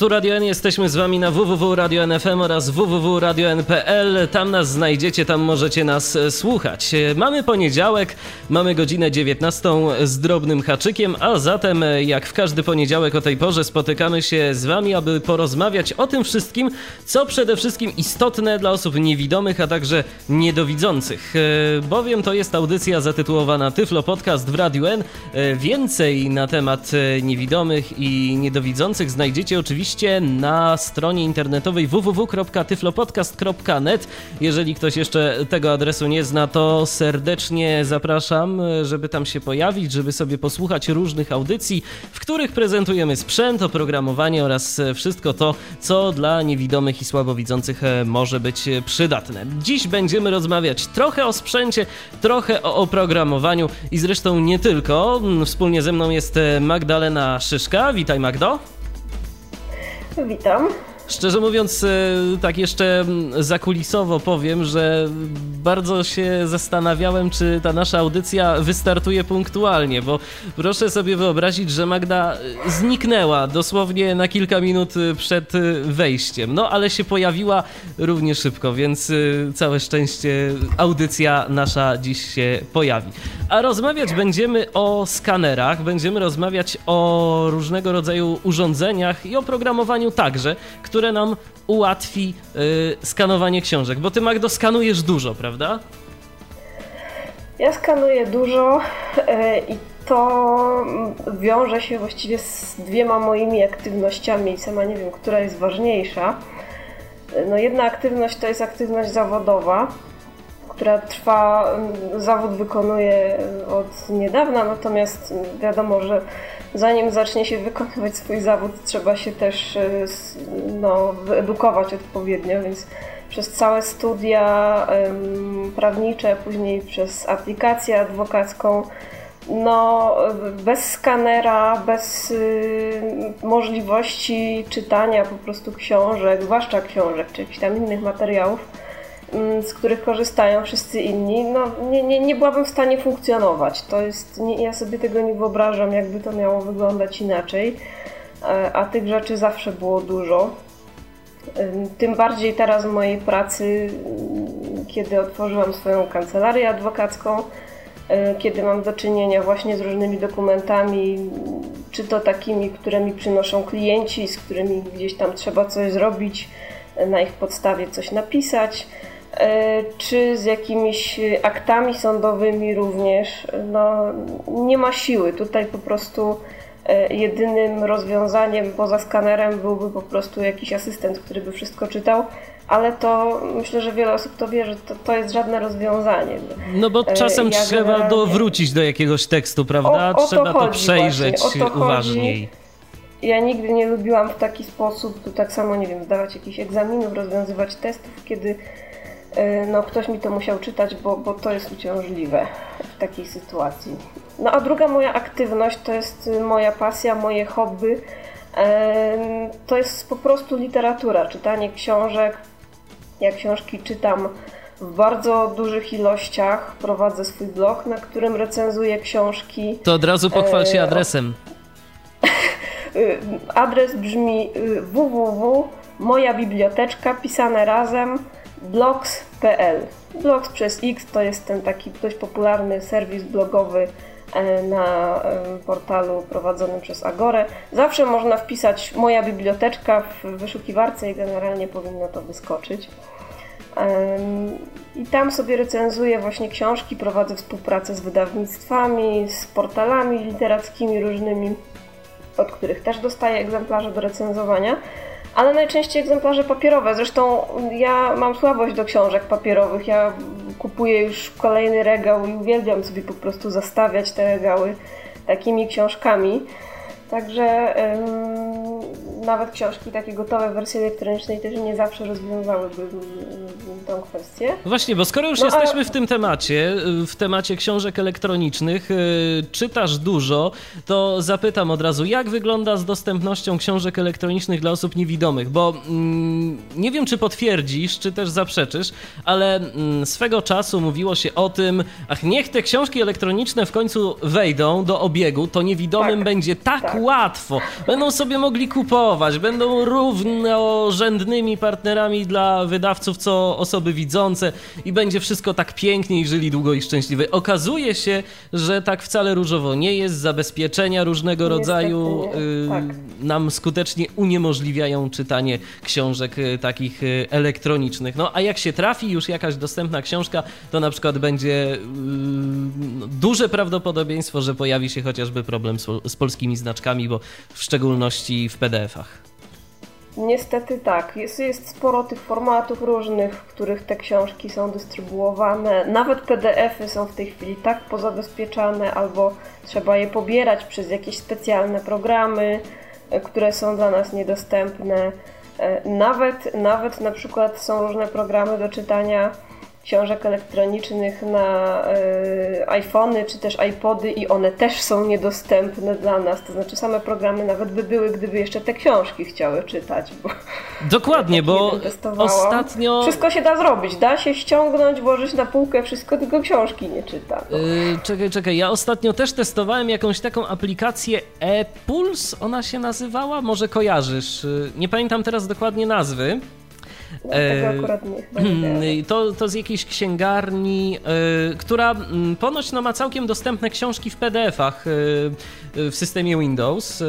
Tu Radio N, jesteśmy z wami na www.radio.nfm oraz www.radio.n.pl. Tam nas znajdziecie, tam możecie nas e, słuchać. E, mamy poniedziałek, mamy godzinę 19 z drobnym haczykiem, a zatem e, jak w każdy poniedziałek o tej porze spotykamy się z wami, aby porozmawiać o tym wszystkim, co przede wszystkim istotne dla osób niewidomych, a także niedowidzących. Bowiem to jest audycja zatytułowana Tyflo Podcast w Radio N. Więcej na temat niewidomych i niedowidzących znajdziecie oczywiście oczywiście na stronie internetowej www.tyflopodcast.net. Jeżeli ktoś jeszcze tego adresu nie zna, to serdecznie zapraszam, żeby tam się pojawić, żeby sobie posłuchać różnych audycji, w których prezentujemy sprzęt, oprogramowanie oraz wszystko to, co dla niewidomych i słabowidzących może być przydatne. Dziś będziemy rozmawiać trochę o sprzęcie, trochę o oprogramowaniu i zresztą nie tylko. Wspólnie ze mną jest Magdalena Szyszka. Witaj Magdo. Witam. Szczerze mówiąc, e, tak jeszcze zakulisowo powiem, że bardzo się zastanawiałem, czy ta nasza audycja wystartuje punktualnie, bo proszę sobie wyobrazić, że Magda zniknęła dosłownie na kilka minut przed wejściem. No ale się pojawiła równie szybko, więc e, całe szczęście audycja nasza dziś się pojawi. A rozmawiać będziemy o skanerach, będziemy rozmawiać o różnego rodzaju urządzeniach i oprogramowaniu także, które które nam ułatwi y, skanowanie książek. Bo ty, Magdo, skanujesz dużo, prawda? Ja skanuję dużo y, i to wiąże się właściwie z dwiema moimi aktywnościami i sama nie wiem, która jest ważniejsza. No jedna aktywność to jest aktywność zawodowa, która trwa, zawód wykonuję od niedawna, natomiast wiadomo, że zanim zacznie się wykonywać swój zawód, trzeba się też e, no, wyedukować odpowiednio, więc przez całe studia prawnicze, później przez aplikację adwokacką, no, bez skanera, bez y, możliwości czytania po prostu książek, zwłaszcza książek czy jakichś tam innych materiałów, Mm, z których korzystają wszyscy inni, no nie, nie, nie byłabym w stanie funkcjonować. To jest, nie, ja sobie tego nie wyobrażam, jakby to miało wyglądać inaczej, e, a tych rzeczy zawsze było dużo. Tym bardziej teraz w mojej pracy, mm, kiedy otworzyłam swoją kancelarię adwokacką, e, kiedy mam do czynienia właśnie z różnymi dokumentami, czy to takimi, które mi przynoszą klienci, z którymi gdzieś tam trzeba coś zrobić, na ich podstawie coś napisać, E, czy z jakimiś aktami sądowymi również. No, nie ma siły. Tutaj po prostu e, jedynym rozwiązaniem poza skanerem byłby po prostu jakiś asystent, który by wszystko czytał. Ale to myślę, że wiele osób to wie, że to, to jest żadne rozwiązanie. No bo e, czasem ja trzeba generalnie... dowrócić do jakiegoś tekstu, prawda? O, o trzeba to, to przejrzeć to uważniej. Chodzi. Ja nigdy nie lubiłam w taki sposób, tu tak samo, nie wiem, zdawać jakichś egzaminów, rozwiązywać testów, kiedy no ktoś mi to musiał czytać, bo, bo to jest uciążliwe w takiej sytuacji. No a druga moja aktywność to jest moja pasja, moje hobby. Y, to jest po prostu literatura, czytanie książek. Ja książki czytam w bardzo dużych ilościach. Prowadzę swój blog, na którym recenzuję książki. To od razu pochwal się y, adresem. Adres brzmi www.mojabiblioteczka pisane razem blogs.pl. Blogs przez X to jest ten taki dość popularny serwis blogowy e, na e, portalu prowadzonym przez Agorę. Zawsze można wpisać moja biblioteczka w wyszukiwarce i generalnie powinno to wyskoczyć. I tam sobie recenzuję właśnie książki, prowadzę współpracę z wydawnictwami, z portalami literackimi różnymi, od których też dostaję egzemplarze do recenzowania ale najczęściej egzemplarze papierowe. Zresztą ja mam słabość do książek papierowych. Ja kupuję już kolejny regał i uwielbiam sobie po prostu zastawiać te regały takimi książkami. Także nawet książki, takie gotowe wersji elektronicznej też nie zawsze rozwiązałyby tę kwestię. Właśnie, bo skoro już no, jesteśmy a... w tym temacie, w temacie książek elektronicznych, yy, czytasz dużo, to zapytam od razu, jak wygląda z dostępnością książek elektronicznych dla osób niewidomych? Bo yy, nie wiem, czy potwierdzisz, czy też zaprzeczysz, ale yy, swego czasu mówiło się o tym, ach, niech te książki elektroniczne w końcu wejdą do obiegu, to niewidomym tak, będzie tak, tak łatwo. Będą sobie mogli kupować, będą równorzędnymi partnerami dla wydawców, co osoby widzące i będzie wszystko tak pięknie i żyli długo i szczęśliwie. Okazuje się, że tak wcale różowo nie jest. Zabezpieczenia różnego rodzaju y, tak. nam skutecznie uniemożliwiają czytanie książek y, takich y, elektronicznych. No a jak się trafi już jakaś dostępna książka, to na przykład będzie no, duże prawdopodobieństwo, że pojawi się chociażby problem z polskimi znaczkami, bo w szczególności w Niestety tak. Jest, jest sporo tych formatów różnych, w których te książki są dystrybuowane. Nawet PDFy są w tej chwili tak pozabezpieczane, albo trzeba je pobierać przez jakieś specjalne programy, e, które są dla nas niedostępne. E, nawet, nawet na przykład są różne programy do czytania książek elektronicznych na y, iPhony czy też iPody i one też są niedostępne dla nas. To znaczy same programy nawet by były, gdyby jeszcze te książki chciały czytać. Bo Dokładnie, bo ostatnio... Wszystko się da zrobić. Da się ściągnąć, włożyć na półkę wszystko, tylko książki nie czyta. Yy, czekaj, czekaj. Ja ostatnio też testowałem jakąś taką aplikację e-Puls, ona się nazywała? Może kojarzysz? Nie pamiętam teraz dokładnie nazwy. No, tego akurat nie, to, to z jakiejś księgarni, y, która mm, ponoć no, ma całkiem dostępne książki w PDF-ach y, w systemie Windows,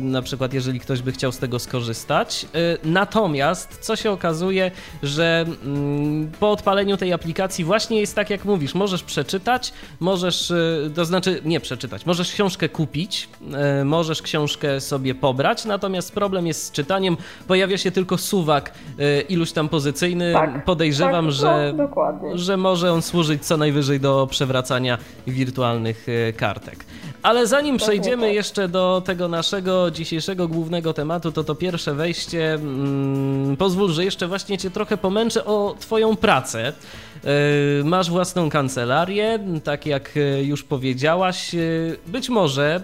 na przykład jeżeli ktoś by chciał z tego skorzystać. Natomiast co się okazuje, że mm, po odpaleniu tej aplikacji właśnie jest tak jak mówisz, możesz przeczytać, możesz, to znaczy nie przeczytać, możesz książkę kupić, możesz książkę sobie pobrać, natomiast problem jest z czytaniem, pojawia się tylko suwak iluś tam pozycyjny, tak, podejrzewam, tak, że, no, że może on służyć co najwyżej do przewracania wirtualnych e, kartek. Ale zanim przejdziemy tak. jeszcze do tego naszego dzisiejszego głównego tematu, to to pierwsze wejście, mm, pozwól, że jeszcze właśnie cię trochę pomęczę o twoją pracę. E, masz własną kancelarię, tak jak e, już powiedziałaś. Być może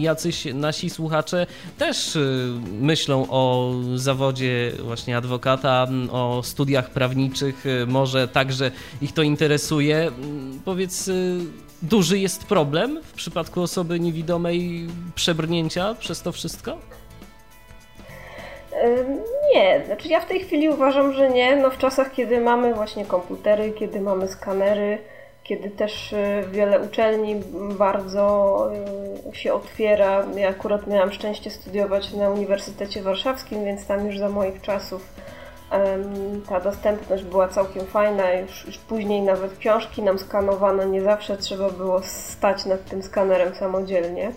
jacyś nasi słuchacze też y, myślą o zawodzie właśnie adwokata, o studiach prawniczych, y, może także ich to interesuje. Mm, powiedz, y, duży jest problem w przypadku osoby niewidomej przebrnięcia przez to wszystko? Nie, znaczy ja w tej chwili uważam, że nie. No w czasach, kiedy mamy właśnie komputery, kiedy mamy skanery, kiedy też y, wiele uczelni bardzo y, się otwiera. Ja akurat miałam szczęście studiować na Uniwersytecie Warszawskim, więc tam już za moich czasów ta dostępność była całkiem fajna. Już, już później nawet książki nam skanowano, nie zawsze trzeba było stać nad tym skanerem samodzielnie.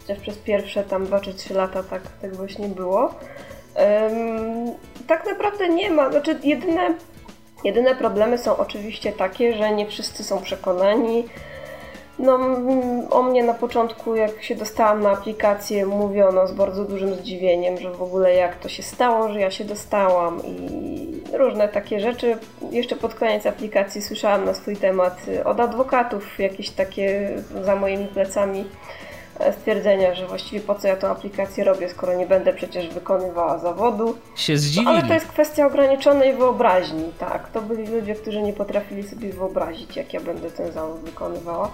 Chociaż przez pierwsze tam 2 czy 3 lata tak, tak właśnie było. tak naprawdę nie ma, znaczy jedyne Jedyne problemy są oczywiście takie, że nie wszyscy są przekonani. No, o mnie na początku, jak się dostałam na aplikację, mówiono z bardzo dużym zdziwieniem, że w ogóle jak to się stało, że ja się dostałam i różne takie rzeczy. Jeszcze pod koniec aplikacji słyszałam na swój temat od adwokatów jakieś takie za moimi plecami stwierdzenia, że właściwie po co ja tą aplikację robię, skoro nie będę przecież wykonywała zawodu. Się zdziwili. No, ale to jest kwestia ograniczonej wyobraźni, tak. To byli ludzie, którzy nie potrafili sobie wyobrazić, jak ja będę ten zawód wykonywała.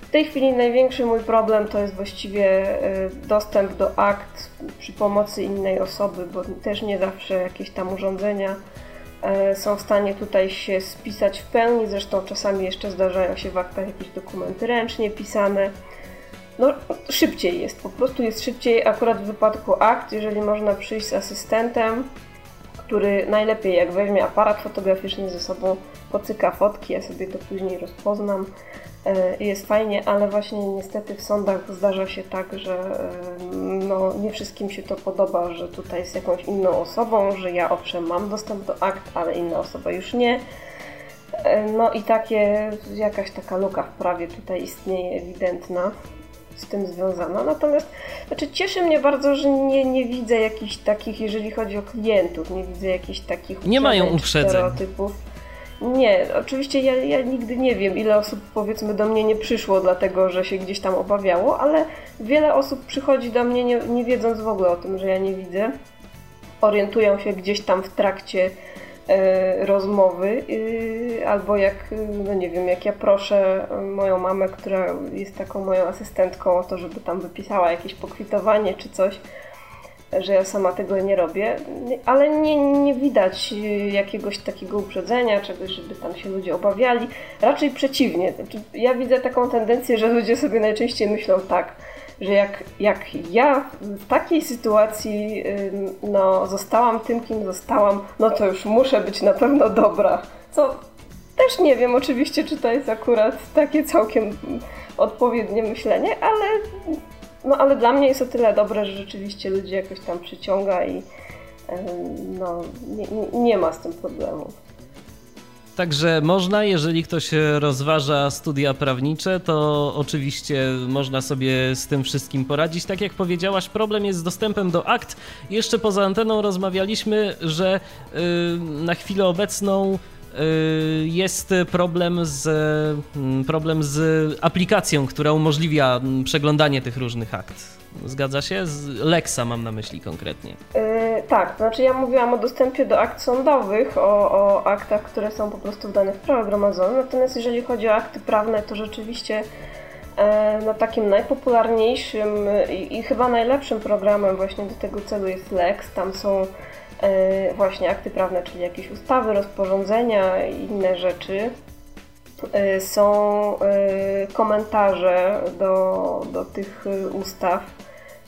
W tej chwili największy mój problem to jest właściwie y, dostęp do akt przy pomocy innej osoby, bo też nie zawsze jakieś tam urządzenia y, są w stanie tutaj się spisać w pełni. Zresztą czasami jeszcze zdarzają się w aktach jakieś dokumenty ręcznie pisane no, szybciej jest, po prostu jest szybciej akurat w wypadku akt, jeżeli można przyjść z asystentem, który najlepiej jak weźmie aparat fotograficzny ze sobą, pocyka fotki, ja sobie to później rozpoznam e, jest fajnie, ale właśnie niestety w sądach zdarza się tak, że e, no, nie wszystkim się to podoba, że tutaj z jakąś inną osobą, że ja owszem mam dostęp do akt, ale inna osoba już nie. E, no i takie, jakaś taka luka w prawie tutaj istnieje ewidentna z tym związana. Natomiast znaczy cieszy mnie bardzo, że nie, nie widzę jakichś takich, jeżeli chodzi o klientów, nie widzę jakichś takich nie mają uprzedzeń. stereotypów. Nie, oczywiście ja, ja nigdy nie wiem, ile osób powiedzmy do mnie nie przyszło, dlatego że się gdzieś tam obawiało, ale wiele osób przychodzi do mnie nie, nie wiedząc w ogóle o tym, że ja nie widzę. Orientują się gdzieś tam w trakcie rozmowy, y, albo jak, no nie wiem, jak ja proszę moją mamę, która jest taką moją asystentką o to, żeby tam wypisała jakieś pokwitowanie czy coś, że ja sama tego nie robię, ale nie, nie widać jakiegoś takiego uprzedzenia, czegoś, żeby tam się ludzie obawiali. Raczej przeciwnie. Znaczy, ja widzę taką tendencję, że ludzie sobie najczęściej myślą tak, że jak, jak ja w takiej sytuacji no, zostałam tym, kim zostałam, no to już muszę być na pewno dobra. Co też nie wiem oczywiście, czy to jest akurat takie całkiem odpowiednie myślenie, ale no ale dla mnie jest o tyle dobre, że rzeczywiście ludzi jakoś tam przyciąga i no, nie, nie ma z tym problemu. Także można, jeżeli ktoś rozważa studia prawnicze, to oczywiście można sobie z tym wszystkim poradzić. Tak jak powiedziałaś, problem jest z dostępem do akt. Jeszcze poza anteną rozmawialiśmy, że yy, na chwilę obecną Y, jest problem z, mm, problem z aplikacją, która umożliwia mm, przeglądanie tych różnych akt. Zgadza się? Z Lexa mam na myśli konkretnie. Yy, tak, znaczy ja mówiłam o dostępie do akt sądowych, o, o aktach, które są po prostu w danych prawa gromadzone, natomiast jeżeli chodzi o akty prawne, to rzeczywiście e, no, takim najpopularniejszym i, i chyba najlepszym programem właśnie do tego celu jest Lex. Tam są E, właśnie akty prawne, czyli jakieś ustawy, rozporządzenia i inne rzeczy. Są komentarze do, do tych ustaw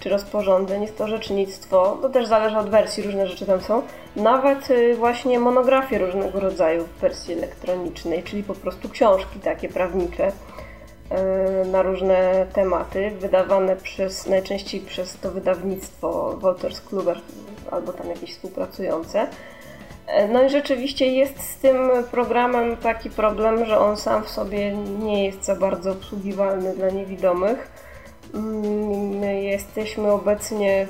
czy rozporządzeń, jest to orzecznictwo, to też zależy od wersji, różne rzeczy tam są. Nawet właśnie monografie różnego rodzaju w wersji elektronicznej, czyli po prostu książki takie prawnicze na różne tematy, wydawane przez, najczęściej przez to wydawnictwo Wolters Kluwer albo tam jakieś współpracujące. E, no i rzeczywiście jest z tym programem taki problem, że on sam w sobie nie jest za bardzo obsługiwalny dla niewidomych. My jesteśmy obecnie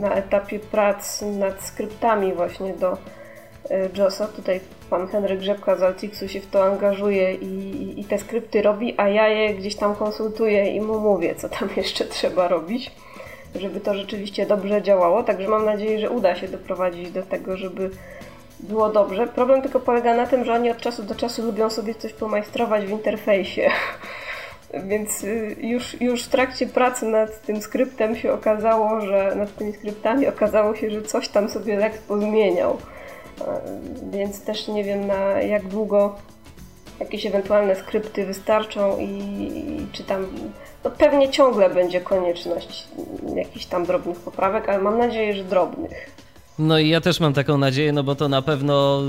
na etapie prac nad skryptami właśnie do e, JOSa. Tutaj pan Henryk Grzebka z Altixu się w to angażuje i, i te skrypty robi, a ja je gdzieś tam konsultuję i mu mówię, co tam jeszcze trzeba robić żeby to rzeczywiście dobrze działało. Także mam nadzieję, że uda się doprowadzić do tego, żeby było dobrze. Problem tylko polega na tym, że oni od czasu do czasu lubią sobie coś pomajstrować w interfejsie. Więc y, już, już w trakcie pracy nad tym skryptem się okazało, że nad tymi skryptami okazało się, że coś tam sobie Lex pozmieniał. Więc też nie wiem na jak długo jakieś ewentualne skrypty wystarczą i, i czy tam no pewnie ciągle będzie konieczność jakichś tam drobnych poprawek, ale mam nadzieję, że drobnych. No i ja też mam taką nadzieję, no bo to na pewno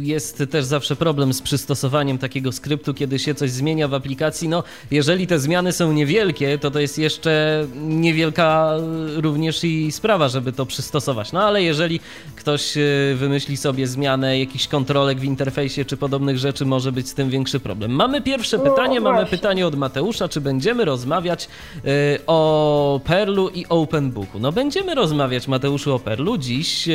jest też zawsze problem z przystosowaniem takiego skryptu, kiedy się coś zmienia w aplikacji. No, jeżeli te zmiany są niewielkie, to to jest jeszcze niewielka również i sprawa, żeby to przystosować. No ale jeżeli ktoś e, wymyśli sobie zmianę jakichś kontrolek w interfejsie czy podobnych rzeczy, może być z tym większy problem. Mamy pierwsze no, pytanie, no, mamy pytanie od Mateusza, czy będziemy rozmawiać e, o Perlu i OpenBooku. No będziemy rozmawiać, Mateuszu, o Perlu. Dziś dziś e,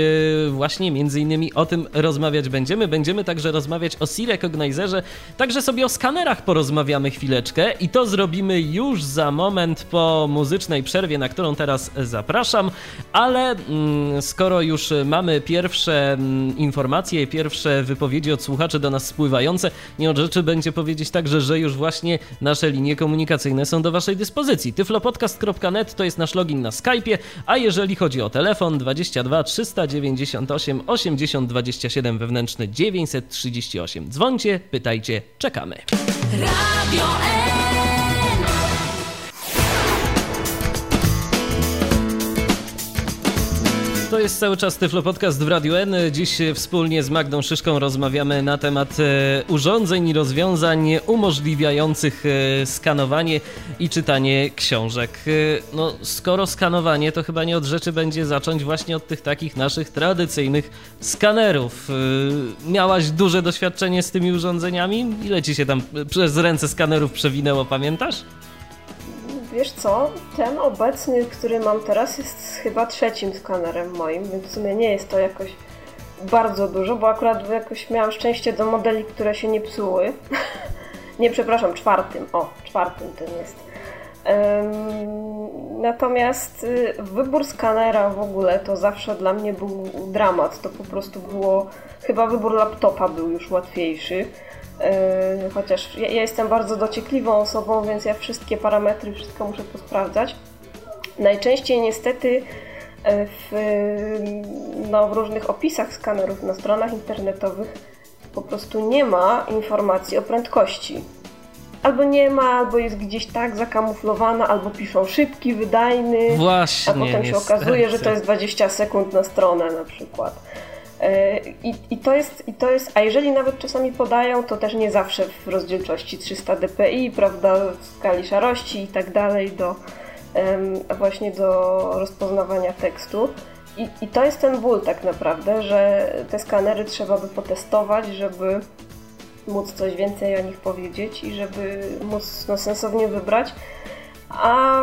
właśnie między innymi o tym rozmawiać będziemy. Będziemy także rozmawiać o C-Recognizerze, także sobie o skanerach porozmawiamy chwileczkę i to zrobimy już za moment po muzycznej przerwie, na którą teraz zapraszam, ale mm, skoro już mamy pierwsze mm, informacje, pierwsze wypowiedzi od słuchaczy do nas spływające, nie od rzeczy będzie powiedzieć także, że już właśnie nasze linie komunikacyjne są do Waszej dyspozycji. tyflopodcast.net to jest nasz login na Skype'ie, a jeżeli chodzi o telefon 22 398 80 27 wewnętrzny 938. Dzwońcie, pytajcie, czekamy. Radio To jest cały czas Tyflo Podcast w Radiu N. Dziś wspólnie z Magdą Szyszką rozmawiamy na temat e, urządzeń i rozwiązań umożliwiających e, skanowanie i czytanie książek. E, no, skoro skanowanie, to chyba nie od rzeczy będzie zacząć właśnie od tych takich naszych tradycyjnych skanerów. Miałaś duże doświadczenie z tymi urządzeniami? Ile ci się tam przez ręce skanerów przewinęło, pamiętasz? Wiesz co, ten obecny, który mam teraz jest chyba trzecim skanerem moim, więc w sumie nie jest to jakoś bardzo dużo, bo akurat jakoś miałam szczęście do modeli, które się nie psuły. nie, przepraszam, czwartym. O, czwartym ten jest. Natomiast y, wybór skanera w ogóle to zawsze dla mnie był dramat. To po prostu było, chyba wybór laptopa był już łatwiejszy. Chociaż ja, ja jestem bardzo dociekliwą osobą, więc ja wszystkie parametry, wszystko muszę posprawdzać. Najczęściej niestety e, w, no, w różnych opisach skanerów na stronach internetowych po prostu nie ma informacji o prędkości. Albo nie ma, albo jest gdzieś tak zakamuflowana, albo piszą szybki, wydajny. Właśnie. A potem się okazuje, że to jest 20 sekund na stronę na przykład. E, I, I, to jest, I to jest, a jeżeli nawet czasami podają, to też nie zawsze w rozdzielczości 300 dpi, prawda, w skali szarości i tak dalej, do, właśnie do rozpoznawania tekstu. I, I to jest ten ból tak naprawdę, że te skanery trzeba by potestować, żeby móc coś więcej o nich powiedzieć i żeby móc no, sensownie wybrać. A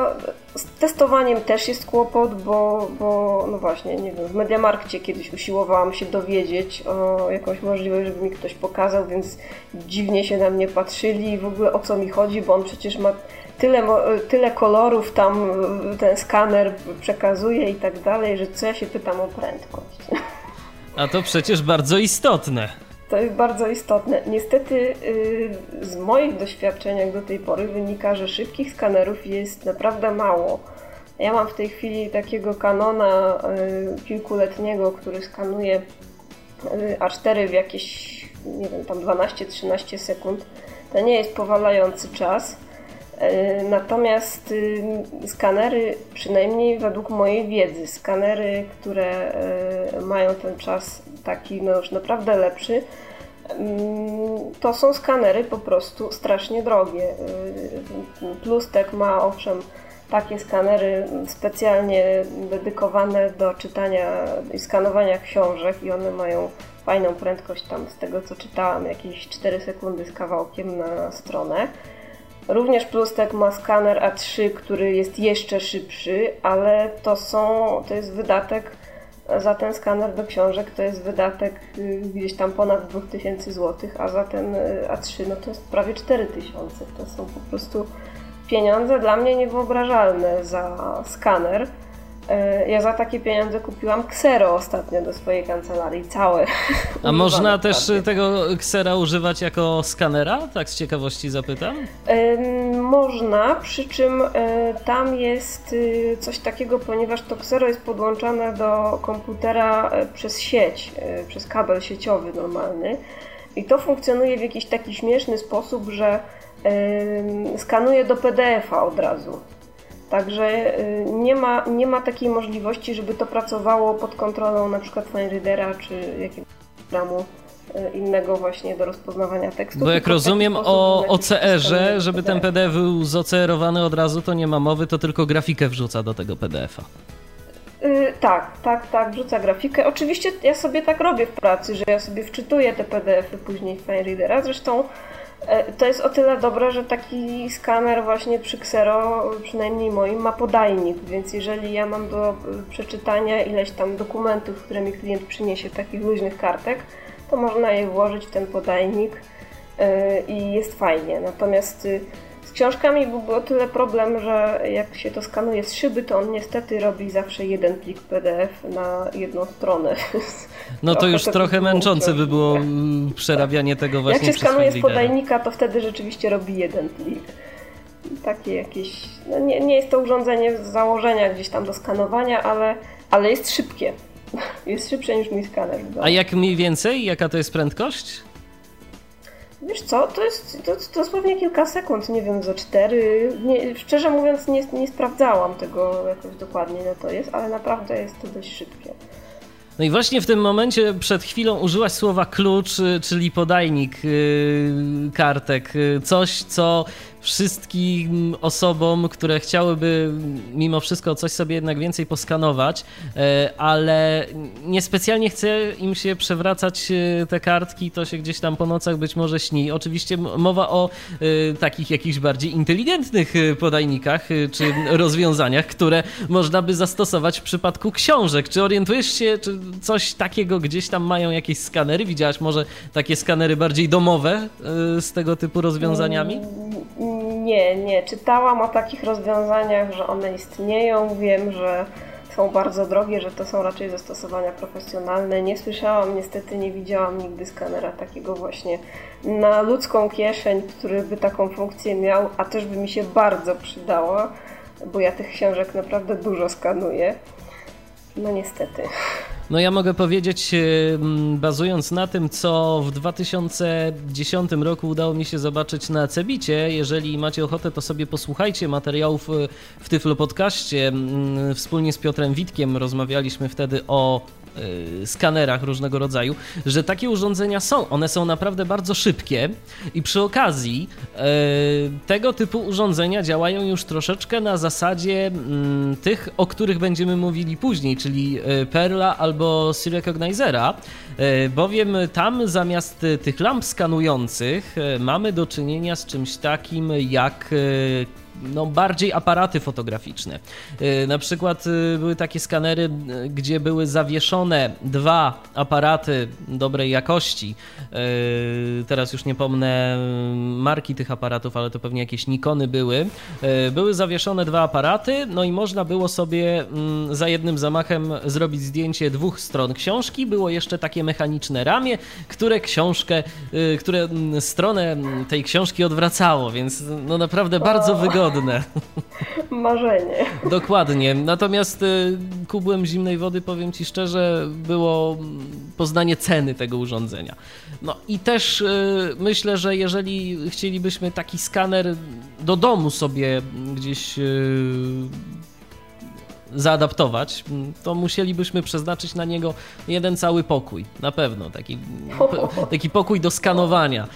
z testowaniem też jest kłopot, bo, bo no właśnie, nie wiem, w Mediamarkcie kiedyś usiłowałam się dowiedzieć o jakąś możliwość, żeby mi ktoś pokazał, więc dziwnie się na mnie patrzyli i w ogóle o co mi chodzi, bo on przecież ma tyle, tyle kolorów tam ten skaner przekazuje i tak dalej, że co ja się pytam o prędkość. A to przecież bardzo istotne. To jest bardzo istotne. Niestety y, z moich doświadczeń jak do tej pory wynika, że szybkich skanerów jest naprawdę mało. Ja mam w tej chwili takiego kanona y, kilkuletniego, który skanuje y, A4 w jakieś, nie wiem, tam 12-13 sekund. To nie jest powalający czas. Natomiast skanery, przynajmniej według mojej wiedzy, skanery, które mają ten czas taki no już naprawdę lepszy, mm, to są skanery po prostu strasznie drogie. Y, Plustek ma owszem takie skanery specjalnie dedykowane do czytania i skanowania książek i one mają fajną prędkość tam z tego co czytałam, jakieś 4 sekundy z kawałkiem na stronę. Również Plustek ma skaner A3, który jest jeszcze szybszy, ale to są, to jest wydatek za ten skaner do książek to jest wydatek y, gdzieś tam ponad 2000 zł, a za ten y, A3 no to jest prawie 4000. To są po prostu pieniądze dla mnie niewyobrażalne za skaner. E, ja za takie pieniądze kupiłam ksero ostatnio do swojej kancelarii, całe. A można też prawie. tego ksera używać jako skanera? Tak z ciekawości zapytam. Można, przy czym e, tam jest y, coś takiego, ponieważ to ksero jest podłączane do komputera e, przez sieć, przez kabel sieciowy normalny. I to funkcjonuje w jakiś taki śmieszny sposób, że skanuje do PDF-a od razu. Także y, nie ma, nie ma takiej możliwości, żeby to pracowało pod kontrolą na przykład FineReadera czy jakiegoś programu y, innego właśnie do rozpoznawania tekstu. Bo jak rozumiem o OCR-ze, żeby ten PDF był zocerowany od razu, to nie ma mowy, to tylko grafikę wrzuca do tego PDF-a. Yy, tak, tak, tak, wrzuca grafikę. Oczywiście ja sobie tak robię w pracy, że ja sobie wczytuję te PDF-y później w FineReadera. Zresztą to jest o tyle dobre, że taki skaner właśnie przy Xero, przynajmniej moim, ma podajnik, więc jeżeli ja mam do przeczytania ileś tam dokumentów, które mi klient przyniesie, takich luźnych kartek, to można je włożyć w ten podajnik e, i jest fajnie. Natomiast y, książkami byłby o tyle problem, że jak się to skanuje z szyby, to on niestety robi zawsze jeden plik PDF na jedną stronę. No to już trochę męczące by było przerabianie tego właśnie Jak się skanuje z podajnika, to wtedy rzeczywiście robi jeden plik. Takie jakieś... No nie, nie jest to urządzenie z założenia gdzieś tam do skanowania, ale, ale jest szybkie. Jest szybsze niż mój skaner. A jak mniej więcej? Jaka to jest prędkość? Wiesz co, to jest to, to dosłownie kilka sekund, nie wiem, za cztery. Nie, szczerze mówiąc, nie, nie sprawdzałam tego jakoś dokładnie, ile to jest, ale naprawdę jest to dość szybkie. No i właśnie w tym momencie przed chwilą użyłaś słowa klucz, y, czyli podajnik yy, kartek. Y, coś, co wszystkim osobom, które chciałyby mimo wszystko coś sobie jednak więcej poskanować, e, ale niespecjalnie chce im się przewracać e, te kartki, to się gdzieś tam po nocach być może śni. Oczywiście mowa o e, takich jakichś bardziej inteligentnych podajnikach czy rozwiązaniach, które można by zastosować w przypadku książek. Czy orientujesz się, czy coś takiego gdzieś tam mają jakieś skanery? Widziałaś może takie skanery bardziej domowe z tego typu rozwiązaniami? Nie, nie. Czytałam o takich rozwiązaniach, że one istnieją. Wiem, że są bardzo drogie, że to są raczej zastosowania profesjonalne. Nie słyszałam, niestety nie widziałam nigdy skanera takiego właśnie na ludzką kieszeń, który by taką funkcję miał, a też by mi się bardzo przydała, bo ja tych książek naprawdę dużo skanuję. No niestety. No ja mogę powiedzieć, e, bazując na tym, co w 2010 roku udało mi się zobaczyć na Cebicie, jeżeli macie ochotę, to sobie posłuchajcie materiałów e, w Tyflo Podcaście. Wspólnie z Piotrem Witkiem rozmawialiśmy wtedy o skanerach różnego rodzaju, że takie urządzenia są. One są naprawdę bardzo szybkie i przy okazji y, tego typu urządzenia działają już troszeczkę na zasadzie mm, tych, o których będziemy mówili później, czyli y, Perla albo Recognizera, bowiem tam zamiast tych lamp skanujących mamy do czynienia z czymś takim jak no, bardziej aparaty fotograficzne. Y, na przykład y, były takie skanery, y, gdzie były zawieszone dwa aparaty dobrej jakości. Teraz już nie pomnę marki tych aparatów, ale to pewnie jakieś Nikony były. Były zawieszone dwa aparaty, no i można było sobie mm, za jednym zamachem zrobić zdjęcie dwóch stron książki. Było jeszcze takie mechaniczne ramię, które książkę, które mm, stronę tej książki odwracało, więc no naprawdę bardzo wygodne wygodne. Marzenie. Dokładnie. Natomiast y, kubłem zimnej wody, powiem Ci szczerze, było poznanie ceny tego urządzenia. No i też y, myślę, że jeżeli chcielibyśmy taki skaner do domu sobie gdzieś y, zaadaptować, to musielibyśmy przeznaczyć na niego jeden cały pokój, na pewno, taki, taki pokój do skanowania,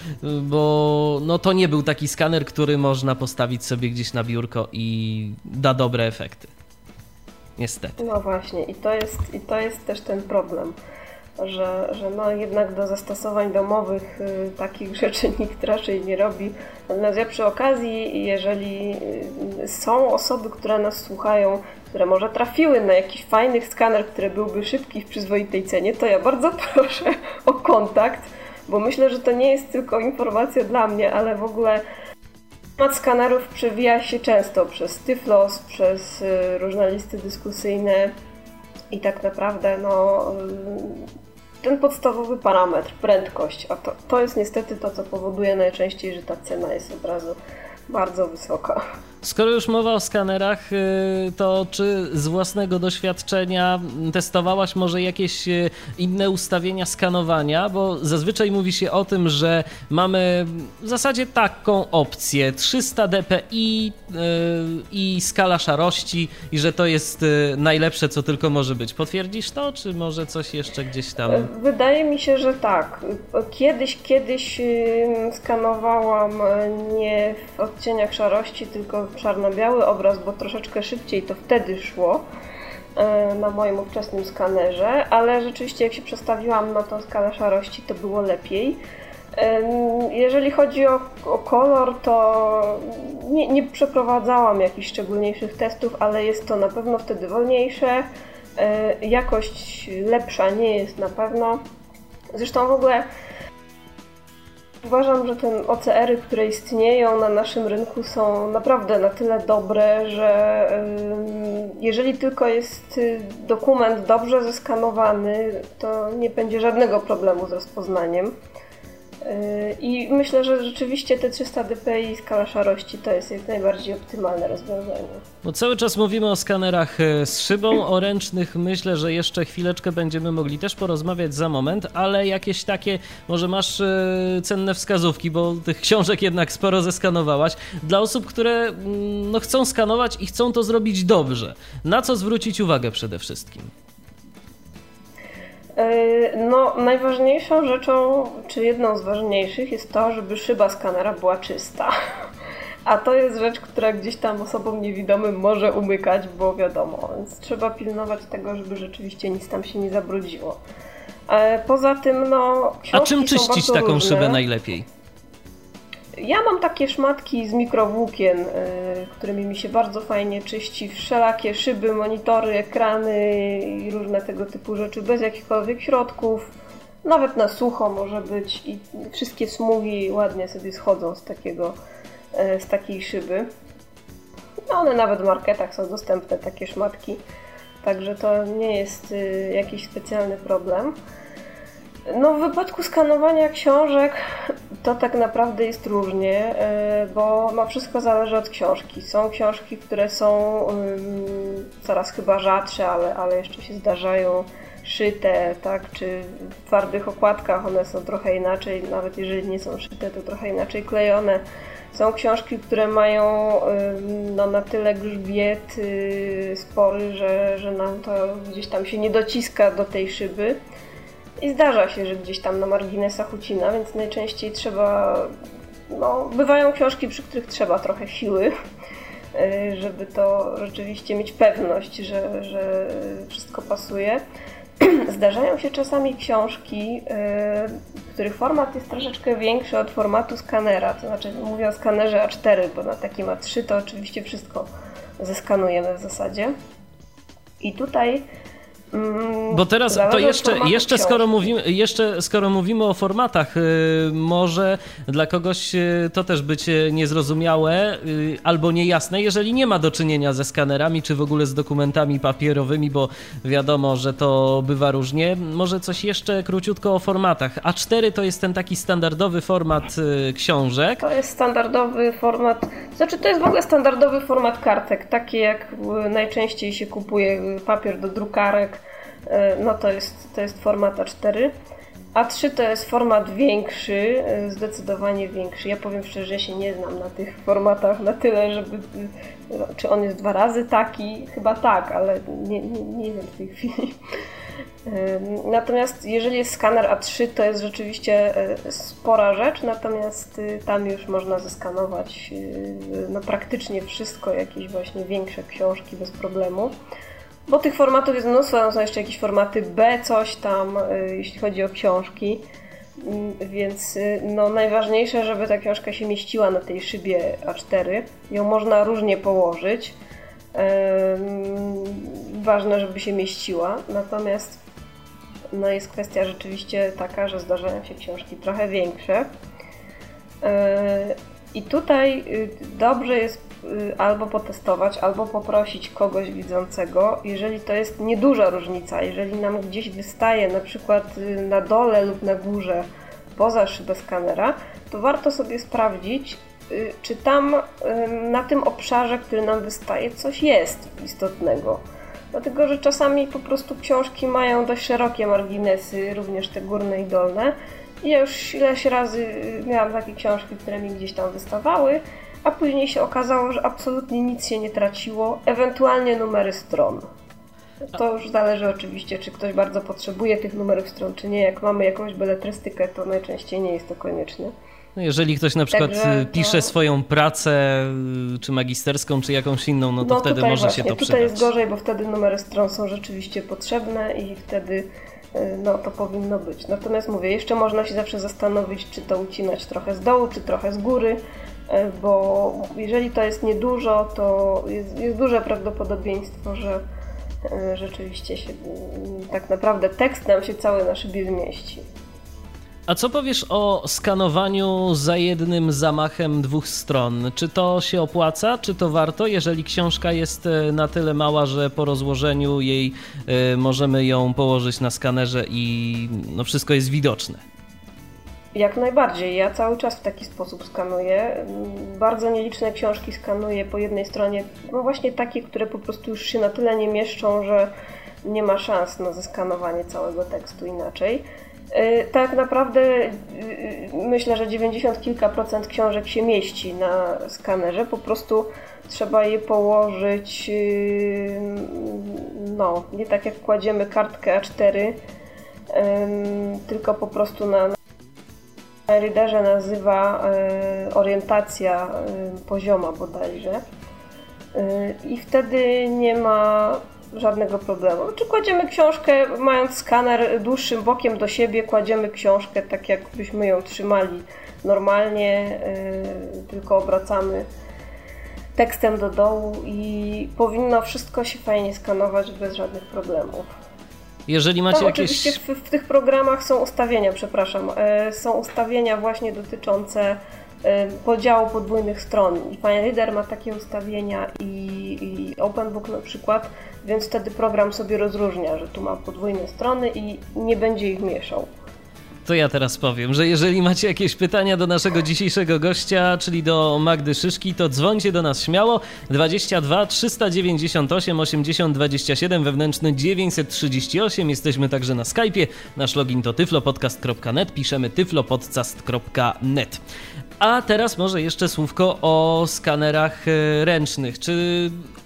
bo no to nie był taki skaner, który można postawić sobie gdzieś na biurko i da dobre efekty. Niestety. No właśnie, i to jest, i to jest też ten problem że, że no jednak do zastosowań domowych y, takich rzeczy nikt raczej nie robi. Natomiast ja przy okazji, jeżeli y, są osoby, które nas słuchają, które może trafiły na jakiś fajny skaner, który byłby szybki w przyzwoitej cenie, to ja bardzo proszę o kontakt, bo myślę, że to nie jest tylko informacja dla mnie, ale w ogóle temat skanerów przewija się często przez Tyflos, przez y, różne listy dyskusyjne i tak naprawdę no, ten podstawowy parametr, prędkość, a to, to jest niestety to, co powoduje najczęściej, że ta cena jest od razu bardzo wysoka. Skoro już mowa o skanerach, y, to czy z własnego doświadczenia testowałaś może jakieś y, inne ustawienia skanowania? Bo zazwyczaj mówi się o tym, że mamy w zasadzie taką opcję 300 dpi y, i skala szarości i że to jest najlepsze, co tylko może być. Potwierdzisz to, czy może coś jeszcze gdzieś tam? Wydaje mi się, że tak. Kiedyś, kiedyś skanowałam nie w odcieniach szarości, tylko czarno-biały obraz, bo troszeczkę szybciej to wtedy szło e, na moim ówczesnym skanerze, ale rzeczywiście jak się przestawiłam na tą skalę szarości, to było lepiej. Jeżeli chodzi o, o kolor, to nie, nie, przeprowadzałam jakichś szczególniejszych testów, ale jest to na pewno wtedy wolniejsze. E, jakość lepsza nie jest na pewno. Zresztą w ogóle Uważam, że te OCR-y, które istnieją na naszym rynku są naprawdę na tyle dobre, że jeżeli tylko jest y, dokument dobrze zeskanowany, to nie będzie żadnego problemu z rozpoznaniem. Yy, I myślę, że rzeczywiście te 300 dpi i skala szarości to jest jak najbardziej optymalne rozwiązanie. Bo cały czas mówimy o skanerach e, z szybą, o ręcznych myślę, że jeszcze chwileczkę będziemy mogli też porozmawiać za moment, ale jakieś takie, może masz e, cenne wskazówki, bo tych książek jednak sporo zeskanowałaś, dla osób, które mm, no, chcą skanować i chcą to zrobić dobrze. Na co zwrócić uwagę przede wszystkim? E, no, najważniejszą rzeczą, czy jedną z ważniejszych jest to, żeby szyba skanera była czysta. a to jest rzecz, która gdzieś tam osobom niewidomym może umykać, bo wiadomo, więc trzeba pilnować tego, żeby rzeczywiście nic tam się nie zabrudziło. E, poza tym, no. A czym czyścić taką różne. szybę najlepiej? Ja mam takie szmatki z mikrowłókien, y, którymi mi się bardzo fajnie czyści wszelakie szyby, monitory, ekrany i różne tego typu rzeczy bez jakichkolwiek środków. Nawet na sucho może być i wszystkie smugi ładnie sobie schodzą z takiego, y, z takiej szyby. No one nawet w marketach są dostępne, takie szmatki. Także to nie jest y, jakiś specjalny problem. No, w wypadku skanowania książek to tak naprawdę jest różnie, e, bo no, wszystko zależy od książki. Są książki, które są coraz chyba rzadsze, ale, ale jeszcze się zdarzają szyte, tak, czy w twardych okładkach one są trochę inaczej, nawet jeżeli nie są szyte, to trochę inaczej klejone. Są książki, które mają no, na tyle grzbiet y, spory, że, że nam to gdzieś tam się nie dociska do tej szyby. I zdarza się, że gdzieś tam na marginesach ucina, więc najczęściej trzeba. No, bywają książki, przy których trzeba trochę siły, y, żeby to rzeczywiście mieć pewność, że, że wszystko pasuje. Zdarzają się czasami książki, y, których format jest troszeczkę większy od formatu skanera. To znaczy, mówię o skanerze A4, bo na takim A3 to oczywiście wszystko zeskanujemy w zasadzie. I tutaj Bo teraz to jeszcze, jeszcze, skoro mówimy, jeszcze skoro mówimy o formatach, y, może dla kogoś y, to też być y, niezrozumiałe albo niejasne, jeżeli nie ma do czynienia ze skanerami czy w ogóle z dokumentami papierowymi, bo wiadomo, że to bywa różnie. Może coś jeszcze króciutko o formatach. A4 to jest ten taki standardowy format książek. To jest standardowy format, znaczy to jest w ogóle standardowy format kartek, taki jak najczęściej się kupuje papier do drukarek no to jest, to jest format A4. A3 to jest format większy, e, zdecydowanie większy. Ja powiem szczerze, się nie znam na tych formatach na tyle, żeby. E, czy on jest dwa razy taki? Chyba tak, ale nie, nie, nie wiem w tej chwili. Natomiast jeżeli jest skaner A3, to jest rzeczywiście spora rzecz, natomiast tam już można zeskanować no, praktycznie wszystko, jakieś właśnie większe książki bez problemu. Bo tych formatów jest mnóstwo, są jeszcze jakieś formaty B, coś tam, y, jeśli chodzi o książki. Mm, więc y, no, najważniejsze, żeby ta książka się mieściła na tej szybie A4. Ją można różnie położyć. Ważne, żeby się mieściła. Natomiast no, jest kwestia rzeczywiście taka, że zdarzają się książki trochę większe. E, I tutaj y, dobrze jest albo potestować, albo poprosić kogoś widzącego, jeżeli to jest nieduża różnica, jeżeli nam gdzieś wystaje na przykład y, na dole lub na górze poza szybę skanera, to warto sobie sprawdzić, y, czy tam na tym obszarze, który nam wystaje, coś jest istotnego. Dlatego, że czasami po prostu książki mają dość szerokie marginesy, również te górne i dolne. I ja już ileś razy miałam takie książki, które mi gdzieś tam wystawały a później się okazało, że absolutnie nic się nie traciło, ewentualnie numery stron. To już zależy oczywiście, czy ktoś bardzo potrzebuje tych numerów stron, czy nie. Jak mamy jakąś beletrystykę, to najczęściej nie jest to konieczne. No jeżeli ktoś na przykład Także pisze to... swoją pracę, czy magisterską, czy jakąś inną, no to no wtedy może właśnie, się to przydać. Tutaj jest gorzej, bo wtedy numery stron są rzeczywiście potrzebne i wtedy y, no, to powinno być. Natomiast mówię, jeszcze można się zawsze zastanowić, czy to ucinać trochę z dołu, czy trochę z góry, bo jeżeli to jest niedużo, to jest, jest duże prawdopodobieństwo, że e, rzeczywiście się, mm, tak naprawdę tekst nam się cały na szybie zmieści. A co powiesz o skanowaniu za jednym zamachem dwóch stron? Czy to się opłaca, czy to warto, jeżeli książka jest e, na tyle mała, że po rozłożeniu jej możemy ją położyć na skanerze i no wszystko jest widoczne? Jak najbardziej. Ja cały czas w taki sposób skanuję. Bardzo nieliczne książki skanuję po jednej stronie, no właśnie takie, które po prostu już się na tyle nie mieszczą, że nie ma szans na zeskanowanie całego tekstu inaczej. Y, tak naprawdę y, myślę, że 90 kilka procent książek się mieści na skanerze. Po prostu trzeba je położyć, y, no, nie tak jak kładziemy kartkę A4, tylko po prostu na FineReaderze nazywa orientacja pozioma bodajże. I wtedy nie ma żadnego problemu. Czy kładziemy książkę, mając skaner dłuższym bokiem do siebie, kładziemy książkę tak, jakbyśmy ją trzymali normalnie, tylko obracamy tekstem do dołu i powinno wszystko się fajnie skanować bez żadnych problemów. Jeżeli macie Tam jakieś... Oczywiście w, w, tych programach są ustawienia, przepraszam, e, są ustawienia właśnie dotyczące e, podziału podwójnych stron. I FineReader ma takie ustawienia i, i OpenBook na przykład, więc wtedy program sobie rozróżnia, że tu ma podwójne strony i nie będzie ich mieszał to ja teraz powiem, że jeżeli macie jakieś pytania do naszego dzisiejszego gościa, czyli do Magdy Szyszki, to dzwońcie do nas śmiało 22 398 80 27 wewnętrzny 938. Jesteśmy także na Skype'ie. Nasz login to tyflopodcast.net. Piszemy tyflopodcast.net. A teraz może jeszcze słówko o skanerach e, ręcznych. Czy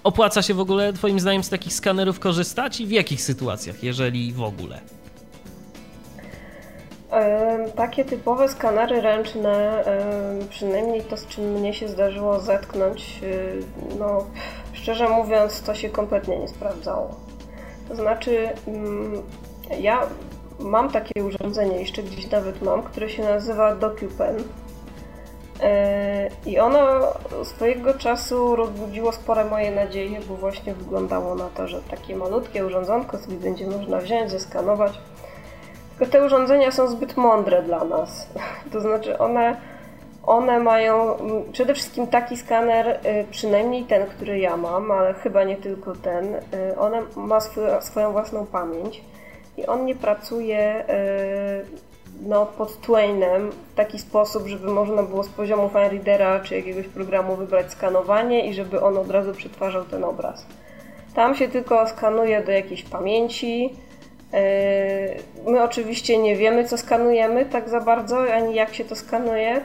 opłaca się w ogóle Twoim zdaniem z takich skanerów korzystać i w jakich sytuacjach, jeżeli w ogóle? Takie typowe skanery ręczne, przynajmniej to z czym mnie się zdarzyło zetknąć, y, no szczerze mówiąc to się kompletnie nie sprawdzało. To znaczy mm, ja mam takie urządzenie, jeszcze gdzieś nawet mam, które się nazywa DocuPen. E, I ono swojego czasu rozbudziło spore moje nadzieje, bo właśnie wyglądało na to, że takie malutkie urządzonko sobie będzie można wziąć, zeskanować tylko te urządzenia są zbyt mądre dla nas. To znaczy one, one mają przede wszystkim taki skaner, y, przynajmniej ten, który ja mam, ale chyba nie tylko ten, y, on ma swoją własną pamięć i on nie pracuje y, no, pod Twainem w taki sposób, żeby można było z poziomu FineReadera czy jakiegoś programu wybrać skanowanie i żeby on od razu przetwarzał ten obraz. Tam się tylko skanuje do jakiejś pamięci, my oczywiście nie wiemy, co skanujemy tak za bardzo, ani jak się to skanuje.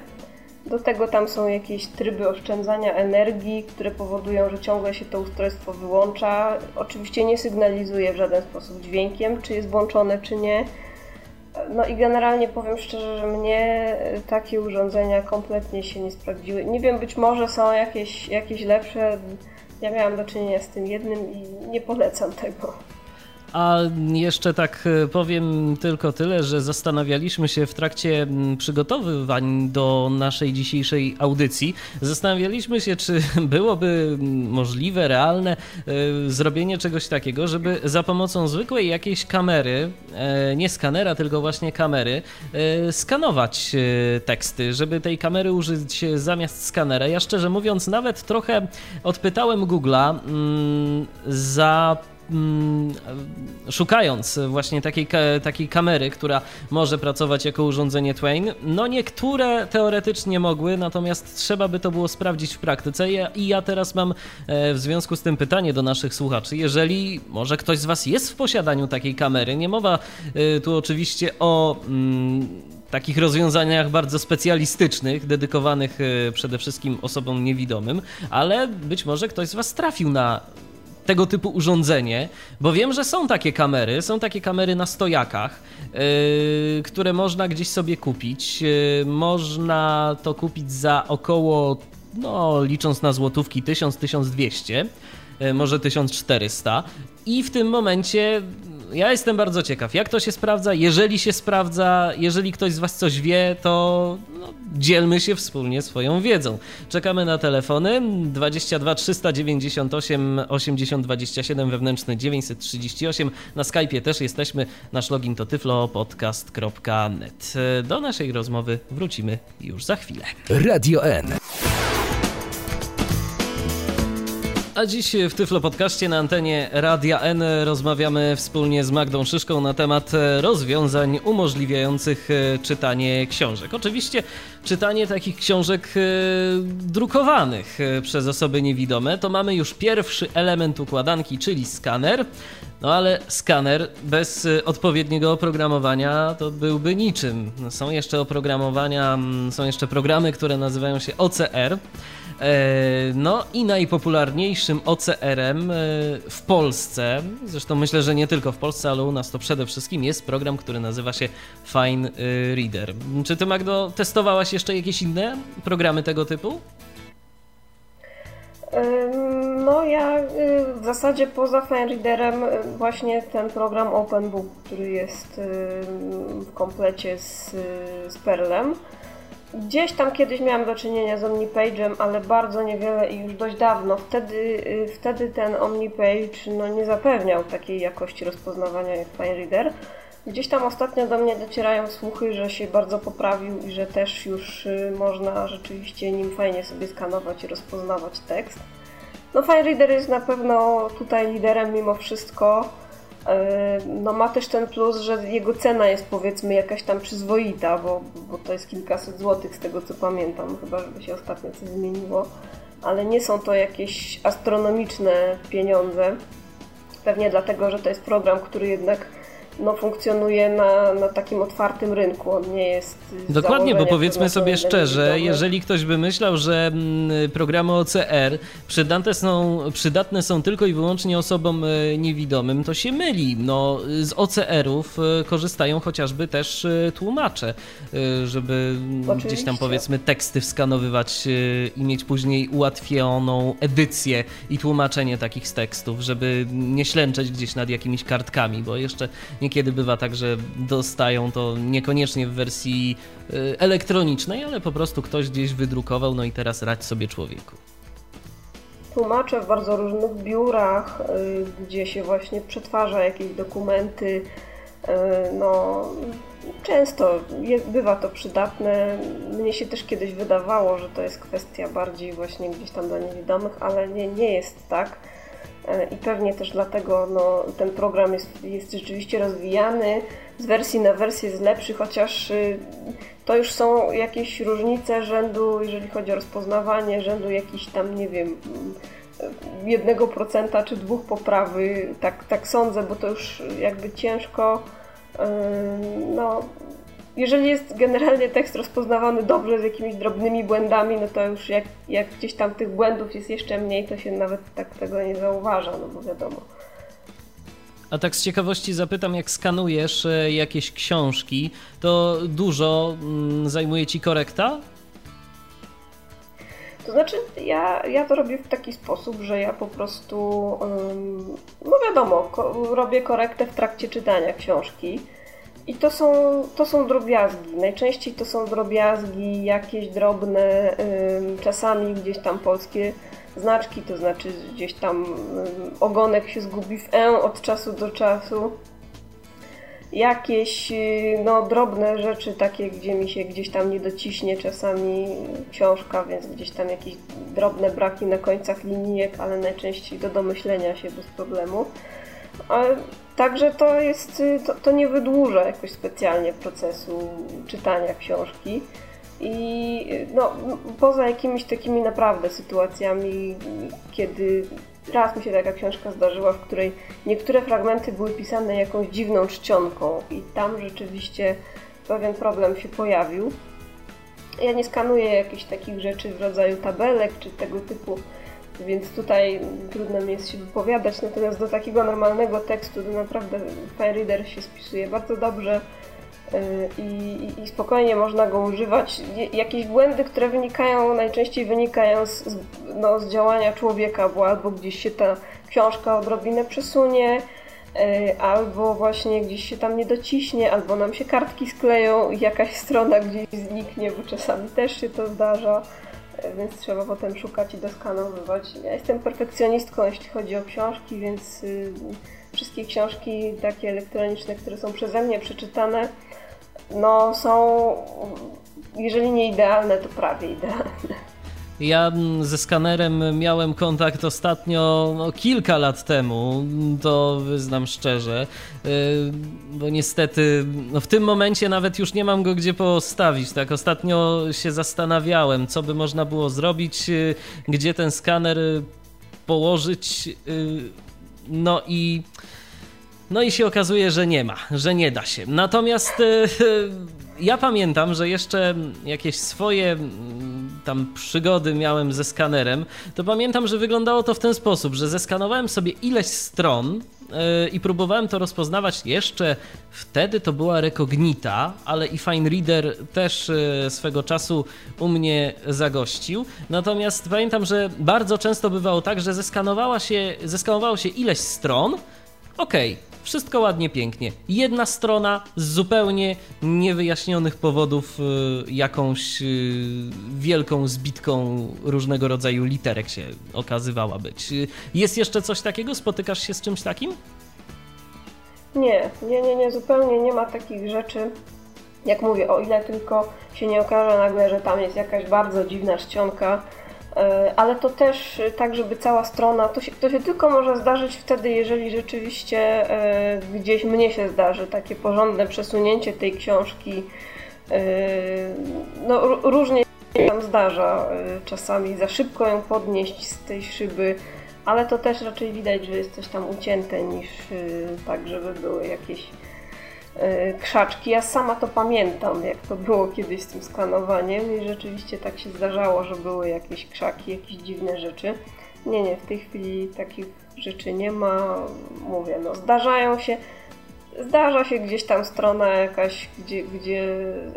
Do tego tam są jakieś tryby oszczędzania energii, które powodują, że ciągle się to ustrojstwo wyłącza. Oczywiście nie sygnalizuje w żaden sposób dźwiękiem, czy jest włączone, czy nie. No i generalnie powiem szczerze, że mnie takie urządzenia kompletnie się nie sprawdziły. Nie wiem, być może są jakieś, jakieś lepsze. Ja miałam do czynienia z tym jednym i nie polecam tego. A jeszcze tak e, powiem tylko tyle, że zastanawialiśmy się w trakcie przygotowywań do naszej dzisiejszej audycji. Zastanawialiśmy się, czy byłoby możliwe, realne e, zrobienie czegoś takiego, żeby za pomocą zwykłej jakiejś kamery, e, nie skanera, tylko właśnie kamery, skanować teksty, żeby tej kamery użyć zamiast skanera. Ja szczerze mówiąc, nawet trochę odpytałem Google'a za Mm, szukając właśnie takiej, takiej kamery, która może pracować jako urządzenie Twain, no niektóre teoretycznie mogły, natomiast trzeba by to było sprawdzić w praktyce. I ja teraz mam e, w związku z tym pytanie do naszych słuchaczy. Jeżeli może ktoś z Was jest w posiadaniu takiej kamery, nie mowa e, tu oczywiście o mm, takich rozwiązaniach bardzo specjalistycznych, dedykowanych e, przede wszystkim osobom niewidomym, ale być może ktoś z Was trafił na tego typu urządzenie, bo wiem, że są takie kamery, są takie kamery na stojakach, yy, które można gdzieś sobie kupić. Yy, można to kupić za około, no licząc na złotówki, 1000-1200, yy, może 1400 i w tym momencie ja jestem bardzo ciekaw, jak to się sprawdza. Jeżeli się sprawdza, jeżeli ktoś z Was coś wie, to no, dzielmy się wspólnie swoją wiedzą. Czekamy na telefony 22 398 80 27 wewnętrzny 938. Na Skype'ie też jesteśmy. Nasz login to tyflopodcast.net. Do naszej rozmowy wrócimy już za chwilę. Radio N. A dziś w Tyflo Podcaście na antenie Radia N rozmawiamy wspólnie z Magdą Szyszką na temat rozwiązań umożliwiających e, czytanie książek. Oczywiście czytanie takich książek e, drukowanych e, przez osoby niewidome to mamy już pierwszy element układanki, czyli skaner. No ale skaner bez odpowiedniego oprogramowania to byłby niczym. Są jeszcze oprogramowania, są jeszcze programy, które nazywają się OCR. No i najpopularniejszym OCR-em w Polsce, zresztą myślę, że nie tylko w Polsce, ale u nas to przede wszystkim jest program, który nazywa się Fine Reader. Czy ty, Magdo, testowałaś jeszcze jakieś inne programy tego typu? No ja w zasadzie poza FineReaderem y, właśnie ten program OpenBook, który jest w komplecie z, z Perlem. Gdzieś tam kiedyś miałam do czynienia z OmniPage'em, ale bardzo niewiele i już dość dawno. Wtedy, wtedy ten OmniPage no, nie zapewniał takiej jakości rozpoznawania jak FineReader. Gdzieś tam ostatnio do mnie docierają słuchy, że się bardzo poprawił i że też już y, można rzeczywiście nim fajnie sobie skanować i rozpoznawać tekst. No FineReader jest na pewno tutaj liderem mimo wszystko. Y, no ma też ten plus, że jego cena jest powiedzmy jakaś tam przyzwoita, bo, bo to jest kilkaset złotych z tego co pamiętam, chyba żeby się ostatnio coś zmieniło. Ale nie są to jakieś astronomiczne pieniądze. Pewnie dlatego, że to jest program, który jednak no, funkcjonuje na, na takim otwartym rynku. On nie jest. Dokładnie, bo powiedzmy sobie szczerze, jeżeli ktoś by myślał, że mm, programy OCR przydatne są, przydatne są tylko i wyłącznie osobom e, niewidomym, to się myli. No, z OCR-ów e, korzystają chociażby też tłumacze, żeby Oczywiście. gdzieś tam powiedzmy teksty wskanowywać i mieć później ułatwioną edycję i tłumaczenie takich z tekstów, żeby nie ślęczeć gdzieś nad jakimiś kartkami, bo jeszcze nie niekiedy bywa tak, że dostają to niekoniecznie w wersji y, elektronicznej, ale po prostu ktoś gdzieś wydrukował, no i teraz radź sobie człowieku. Tłumaczę w bardzo różnych biurach, y, gdzie się właśnie przetwarza jakieś dokumenty. Y, no, często bywa to przydatne. Mnie się też kiedyś wydawało, że to jest kwestia bardziej właśnie gdzieś tam dla niewidomych, ale nie, nie jest tak i pewnie też dlatego no, ten program jest, jest rzeczywiście rozwijany. Z wersji na wersję jest lepszy, chociaż y, to już są jakieś różnice rzędu, jeżeli chodzi o rozpoznawanie, rzędu jakiś tam, nie wiem, jednego procenta czy dwóch poprawy, tak, tak sądzę, bo to już jakby ciężko y, no, jeżeli jest generalnie tekst rozpoznawany dobrze z jakimiś drobnymi błędami, no to już jak, jak gdzieś tam tych błędów jest jeszcze mniej, to się nawet tak tego nie zauważa, no bo wiadomo. A tak z ciekawości zapytam, jak skanujesz e, jakieś książki, to dużo mm, zajmuje ci korekta? To znaczy, ja, ja to robię w taki sposób, że ja po prostu, no wiadomo, robię korektę w trakcie czytania książki. I to są, to są drobiazgi. Najczęściej to są drobiazgi jakieś drobne, czasami gdzieś tam polskie znaczki, to znaczy gdzieś tam ogonek się zgubi w E od czasu do czasu. Jakieś y, no, drobne rzeczy, takie, gdzie mi się gdzieś tam nie dociśnie czasami książka, więc gdzieś tam jakieś drobne braki na końcach linijek, ale najczęściej do domyślenia się bez problemu. Także to jest, y, to, to nie wydłuża jakoś specjalnie procesu czytania książki. I y, no, poza jakimiś takimi naprawdę sytuacjami, kiedy raz mi się taka książka zdarzyła, w której niektóre fragmenty były pisane jakąś dziwną czcionką i tam rzeczywiście pewien problem się pojawił. Ja nie skanuję jakichś takich rzeczy w rodzaju tabelek czy tego typu więc tutaj trudno mi jest się wypowiadać, natomiast do takiego normalnego tekstu to naprawdę FireReader się spisuje bardzo dobrze y, i, i, spokojnie można go używać. Jakieś błędy, które wynikają, najczęściej wynikają z, z, no, z działania człowieka, bo albo gdzieś się ta książka odrobinę przesunie, y, albo właśnie gdzieś się tam nie dociśnie, albo nam się kartki skleją i jakaś strona gdzieś zniknie, bo czasami też się to zdarza więc trzeba potem szukać i doskanowywać. Ja jestem perfekcjonistką, jeśli chodzi o książki, więc y, wszystkie książki takie elektroniczne, które są przeze mnie przeczytane, no są, jeżeli nie idealne, to prawie idealne. Ja ze skanerem miałem kontakt ostatnio no, kilka lat temu, to wyznam szczerze, yy, bo niestety no, w tym momencie nawet już nie mam go gdzie postawić. Tak, ostatnio się zastanawiałem, co by można było zrobić, yy, gdzie ten skaner położyć. Yy, no i. No i się okazuje, że nie ma, że nie da się. Natomiast ja pamiętam, że jeszcze jakieś swoje tam przygody miałem ze skanerem, to pamiętam, że wyglądało to w ten sposób, że zeskanowałem sobie ileś stron yy, i próbowałem to rozpoznawać jeszcze wtedy to była Recognita, ale i Fine Reader też yy, swego czasu u mnie zagościł. Natomiast pamiętam, że bardzo często bywało tak, że zeskanowała się, zeskanowało się ileś stron, okej, okay wszystko ładnie, pięknie. Jedna strona z zupełnie niewyjaśnionych powodów y, jakąś y, wielką zbitką różnego rodzaju literek się okazywała być. Y, jest jeszcze coś takiego? Spotykasz się z czymś takim? Nie, nie, nie, nie, zupełnie nie ma takich rzeczy. Jak mówię, o ile tylko się nie okaże nagle, że tam jest jakaś bardzo dziwna czcionka, ale to też tak, żeby cała strona, to się, to się tylko może zdarzyć wtedy, jeżeli rzeczywiście e, gdzieś mnie się zdarzy takie porządne przesunięcie tej książki. E, no, różnie się tam zdarza czasami, za szybko ją podnieść z tej szyby, ale to też raczej widać, że jest coś tam ucięte niż tak, żeby były jakieś E, krzaczki. Ja sama to pamiętam, jak to było kiedyś z tym skanowaniem i rzeczywiście tak się zdarzało, że były jakieś krzaki, jakieś dziwne rzeczy. Nie, nie, w tej chwili takich rzeczy nie ma. Mówię, no zdarzają się, zdarza się gdzieś tam strona jakaś, gdzie, gdzie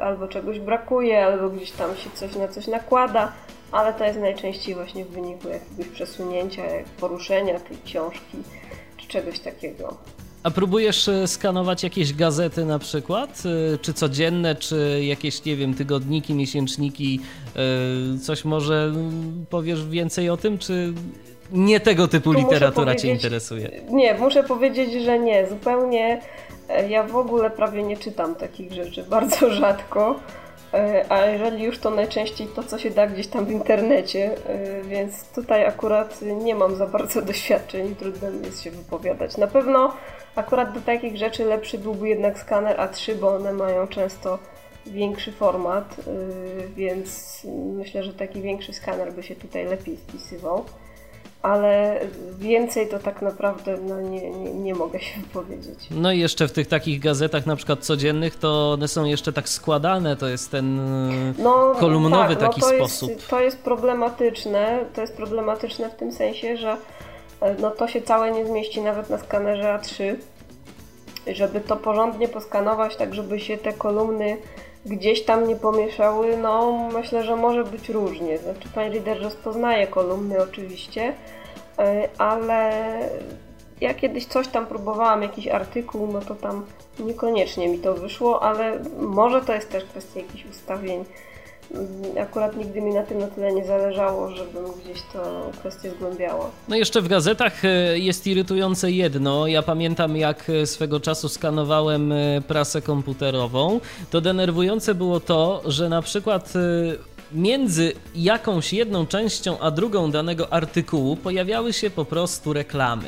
albo czegoś brakuje, albo gdzieś tam się coś na coś nakłada, ale to jest najczęściej właśnie w wyniku jakiegoś przesunięcia, poruszenia tej książki, czy czegoś takiego. A próbujesz e, skanować jakieś gazety na przykład? E, czy codzienne, czy jakieś, nie wiem, tygodniki, miesięczniki? E, coś może powiesz więcej o tym, czy nie tego typu tu literatura Cię interesuje? Nie, muszę powiedzieć, że nie. Zupełnie ja w ogóle prawie nie czytam takich rzeczy, bardzo rzadko. A jeżeli już to najczęściej to, co się da gdzieś tam w internecie, więc tutaj akurat nie mam za bardzo doświadczeń, trudno mi jest się wypowiadać. Na pewno Akurat do takich rzeczy lepszy byłby jednak skaner A3, bo one mają często większy format, yy, więc myślę, że taki większy skaner by się tutaj lepiej wpisywał. Ale więcej to tak naprawdę no, nie, nie, nie, mogę się wypowiedzieć. No i jeszcze w tych takich gazetach na przykład codziennych to one są jeszcze tak składane, to jest ten no, kolumnowy tak, no taki no to sposób. Jest, to jest problematyczne, to jest problematyczne w tym sensie, że no to się całe nie zmieści nawet na skanerze A3. Żeby to porządnie poskanować, tak żeby się te kolumny gdzieś tam nie pomieszały, no myślę, że może być różnie. Znaczy Fine Reader rozpoznaje kolumny oczywiście, e, ale ja kiedyś coś tam próbowałam, jakiś artykuł, no to tam niekoniecznie mi to wyszło, ale może to jest też kwestia jakichś ustawień akurat nigdy mi na tym na tyle nie zależało, żebym gdzieś to kwestię zgłębiała. No jeszcze w gazetach e, jest irytujące jedno. Ja pamiętam jak e, swego czasu skanowałem e, prasę komputerową. To denerwujące było to, że na przykład między jakąś jedną częścią a drugą danego artykułu pojawiały się po prostu reklamy.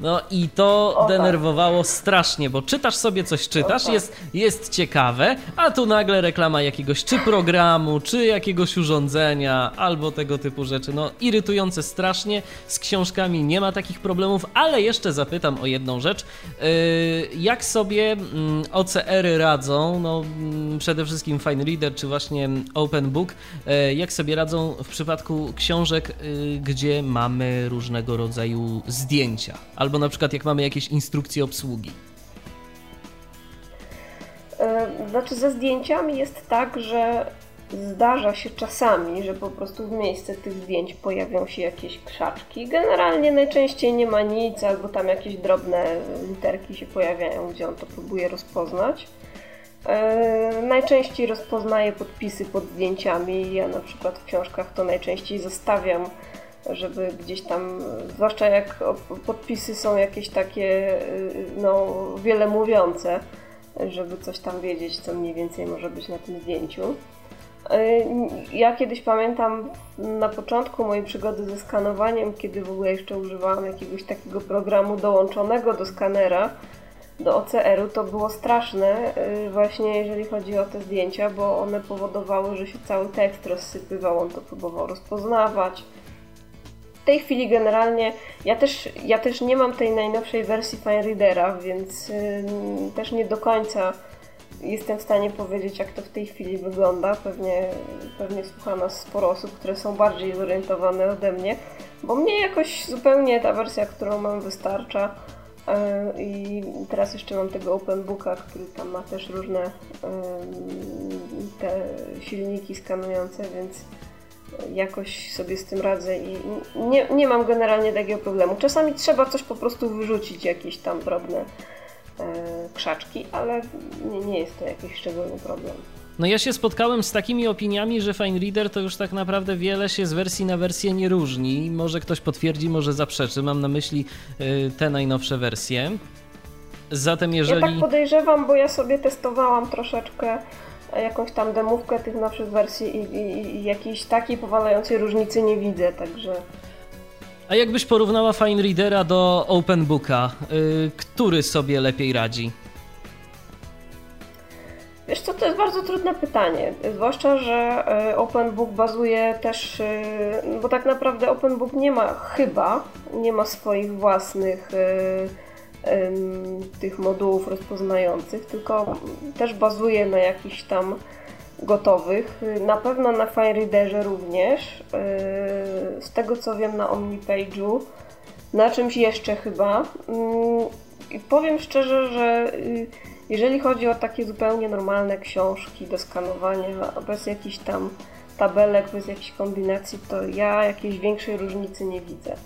No i to o, tak. denerwowało tak. strasznie, bo czytasz sobie coś, czytasz, tak. jest, jest ciekawe, a tu nagle reklama jakiegoś czy programu, czy jakiegoś urządzenia, albo tego typu rzeczy. No irytujące strasznie, z książkami nie ma takich problemów, ale jeszcze zapytam o jedną rzecz. Yy, jak sobie mm, OCR-y radzą, no mm, przede wszystkim Fine Reader, czy właśnie Open Book, yy, jak sobie radzą w przypadku książek, yy, gdzie mamy różnego rodzaju zdjęcia, albo na przykład jak mamy jakieś instrukcje obsługi? E, znaczy ze zdjęciami jest tak, że zdarza się czasami, że po prostu w miejsce tych zdjęć pojawią się jakieś krzaczki. Generalnie najczęściej nie ma nic, albo tam jakieś drobne literki się pojawiają, gdzie on to próbuje rozpoznać. Yy, najczęściej rozpoznaję podpisy pod zdjęciami. Ja na przykład w książkach to najczęściej zostawiam żeby gdzieś tam, zwłaszcza jak podpisy są jakieś takie y, no, wiele mówiące, żeby coś tam wiedzieć, co mniej więcej może być na tym zdjęciu. Y, ja kiedyś pamiętam na początku mojej przygody ze skanowaniem, kiedy w ogóle jeszcze używałam jakiegoś takiego programu dołączonego do skanera, do OCR-u, to było straszne y, właśnie jeżeli chodzi o te zdjęcia, bo one powodowały, że się cały tekst rozsypywał, on to próbował rozpoznawać tej chwili generalnie ja też, ja też nie mam tej najnowszej wersji Fine Readera, więc yy, też nie do końca jestem w stanie powiedzieć, jak to w tej chwili wygląda. Pewnie, pewnie słucha nas sporo osób, które są bardziej zorientowane ode mnie, bo mnie jakoś zupełnie ta wersja, którą mam, wystarcza. E, I teraz jeszcze mam tego OpenBooka, który tam ma też różne te silniki skanujące, więc jakoś sobie z tym radzę i nie, nie mam generalnie takiego problemu. Czasami trzeba coś po prostu wyrzucić, jakieś tam drobne e, krzaczki, ale nie, nie jest to jakiś szczególny problem. No ja się spotkałem z takimi opiniami, że Fine Reader to już tak naprawdę wiele się z wersji na wersję nie różni. Może ktoś potwierdzi, może zaprzeczy. Mam na myśli y, te najnowsze wersje. Zatem jeżeli... Ja tak podejrzewam, bo ja sobie testowałam troszeczkę jakąś tam demówkę tych nowszych wersji i, i, i jakiejś takiej powalającej różnicy nie widzę, także... A jakbyś porównała Fine Readera do OpenBooka, yy, który sobie lepiej radzi? Wiesz co, to jest bardzo trudne pytanie, zwłaszcza, że y, OpenBook bazuje też, y, bo tak naprawdę OpenBook nie ma chyba, nie ma swoich własnych y, tych modułów rozpoznających, tylko też bazuje na jakichś tam gotowych. Na pewno na FireReaderze również. Yy, z tego co wiem na OmniPage'u. Na czymś jeszcze chyba. Mm, I powiem szczerze, że y, jeżeli chodzi o takie zupełnie normalne książki do skanowania, bez jakichś tam tabelek, bez jakichś kombinacji, to ja jakiejś większej różnicy nie widzę.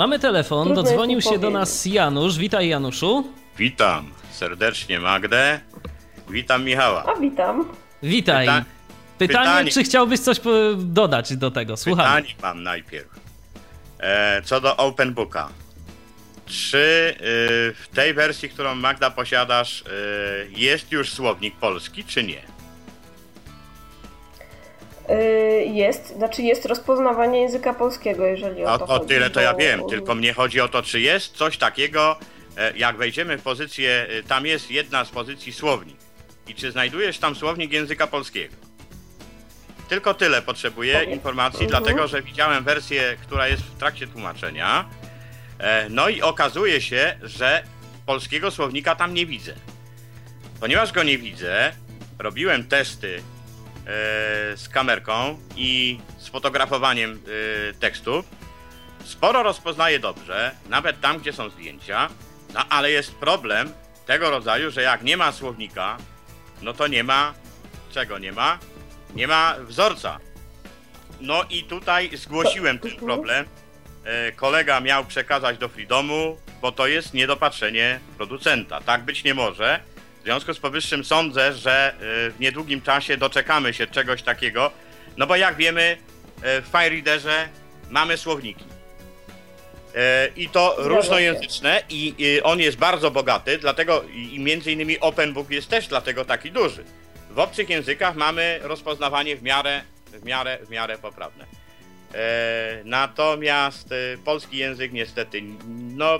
Mamy telefon, Trudno dodzwonił się do nas Janusz. Witaj Januszu. Witam serdecznie Magdę. Witam Michała. A witam. Witaj. Pyta pytanie, pytanie, czy chciałbyś coś dodać do tego? Słucham. Pytanie mam najpierw. E, co do OpenBooka. Czy y, w tej wersji, którą Magda posiadasz, y, jest już słownik polski, czy nie? Y, jest, znaczy jest rozpoznawanie języka polskiego, jeżeli o, o to chodzi. O tyle to ja wiem, tylko mnie chodzi o to, czy jest coś takiego, e, jak wejdziemy w pozycję, e, tam jest jedna z pozycji słownik. I czy znajdujesz tam słownik języka polskiego? Tylko tyle potrzebuję informacji, mhm. dlatego że widziałem wersję, która jest w trakcie tłumaczenia. E, no i okazuje się, że polskiego słownika tam nie widzę. Ponieważ go nie widzę, robiłem testy z kamerką i z fotografowaniem e, tekstów. Sporo rozpoznaje dobrze, nawet tam, gdzie są zdjęcia, no ale jest problem tego rodzaju, że jak nie ma słownika, no to nie ma czego nie ma? Nie ma wzorca. No i tutaj zgłosiłem ten problem. E, kolega miał przekazać do Freedomu, bo to jest niedopatrzenie producenta. Tak być nie może. W związku z powyższym sądzę, że y, w niedługim czasie doczekamy się czegoś takiego, no bo jak wiemy, y, w FireReaderze mamy słowniki. Y, I to różnojęzyczne i on jest bardzo bogaty, dlatego i między innymi OpenBook jest też dlatego taki duży. W obcych językach mamy rozpoznawanie w miarę, w miarę, w miarę poprawne. Natomiast polski język niestety, no,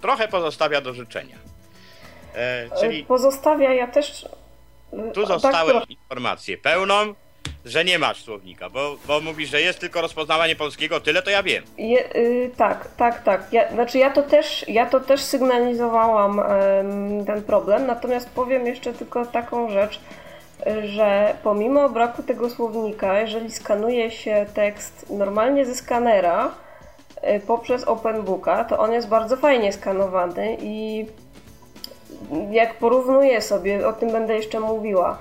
trochę pozostawia do życzenia. E, czyli Pozostawia, ja też... Tu zostałem tak, informację pełną, że nie masz słownika, bo, bo mówisz, że jest tylko rozpoznawanie polskiego, tyle to ja wiem. Je, y, tak, tak, tak. Ja, znaczy ja to też, ja to też sygnalizowałam y, ten problem, natomiast powiem jeszcze tylko taką rzecz, że pomimo braku tego słownika, jeżeli skanuje się tekst normalnie ze skanera y, poprzez OpenBooka, to on jest bardzo fajnie skanowany i jak porównuję sobie, o tym będę jeszcze mówiła,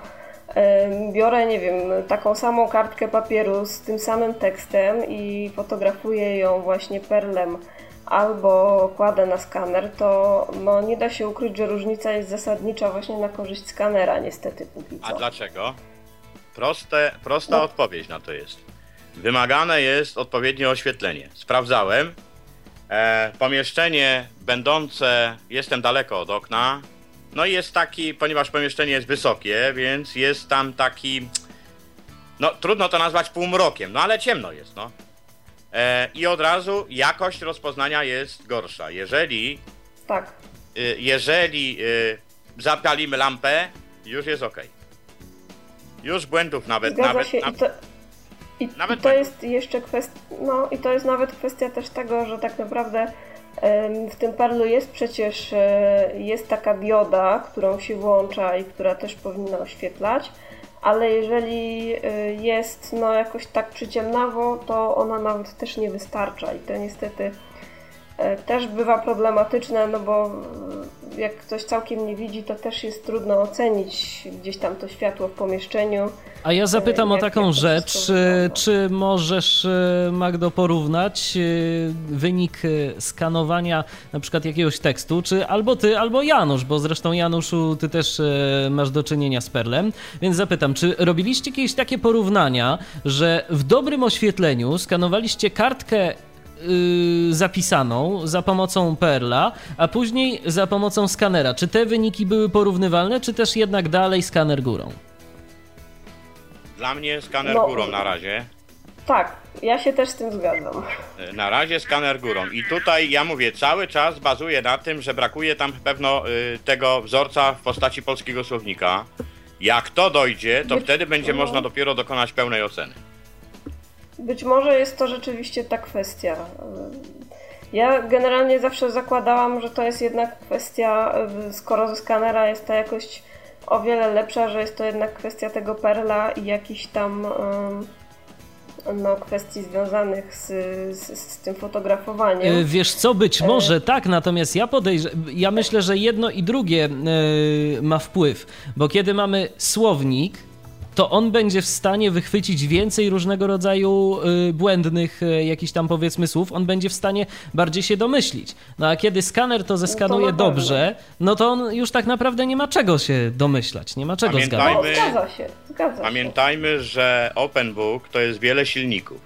biorę, nie wiem, taką samą kartkę papieru z tym samym tekstem i fotografuję ją właśnie perlem albo kładę na skaner, to no, nie da się ukryć, że różnica jest zasadnicza właśnie na korzyść skanera, niestety póki co. A dlaczego? Proste, prosta no. odpowiedź na to jest. Wymagane jest odpowiednie oświetlenie. Sprawdzałem. E, pomieszczenie będące, jestem daleko od okna, no i jest taki, ponieważ pomieszczenie jest wysokie, więc jest tam taki, no trudno to nazwać półmrokiem, no ale ciemno jest, no. E, I od razu jakość rozpoznania jest gorsza. Jeżeli, tak. Y, jeżeli y, zapalimy lampę, już jest ok. Już błędów nawet, Zgadza nawet, się. I to, i, nawet i to jest jeszcze kwestia, no i to jest nawet kwestia też tego, że tak naprawdę W tym Perlu jest przecież e, jest taka dioda, którą się włącza i która też powinna oświetlać, ale jeżeli e, jest no jakoś tak przyciemnawo, to ona nawet też nie wystarcza i to niestety też bywa problematyczne, no bo e, jak ktoś całkiem nie widzi, to też jest trudno ocenić gdzieś tam to światło w pomieszczeniu. A ja zapytam o taką jak rzecz, czy możesz e, Magdo porównać wynik skanowania na przykład jakiegoś tekstu, czy albo ty, albo Janusz, bo zresztą Januszu, ty też masz do czynienia z Perlem, więc zapytam, czy robiliście jakieś takie porównania, że w dobrym oświetleniu skanowaliście kartkę Y, zapisaną za pomocą Perla, a później za pomocą skanera. Czy te wyniki były porównywalne, czy też jednak dalej skaner górą? Dla mnie skaner no, górą na razie. Tak, ja się też z tym zgadzam. E, na razie skaner górą. I tutaj ja mówię, cały czas bazuję na tym, że brakuje tam pewno y, tego wzorca w postaci polskiego słownika. Jak to dojdzie, to wtedy będzie no. można dopiero dokonać pełnej oceny. Być może jest to rzeczywiście ta kwestia. Ja generalnie zawsze zakładałam, że to jest jednak kwestia, skoro ze skanera jest ta jakość o wiele lepsza, że jest to jednak kwestia tego perla i jakichś tam no, kwestii związanych z, z, z, tym fotografowaniem. E, wiesz co, być e, może tak, natomiast ja podejrzewam, ja myślę, że jedno i drugie e, ma wpływ, bo kiedy mamy słownik, to on będzie w stanie wychwycić więcej różnego rodzaju y, błędnych y, jakichś tam powiedzmy słów, on będzie w stanie bardziej się domyślić. No a kiedy skaner to zeskanuje no to dobrze, no to on już tak naprawdę nie ma czego się domyślać, nie ma czego zgadnąć. Zgadza się, zgadza Pamiętajmy, się. że OpenBook to jest wiele silników.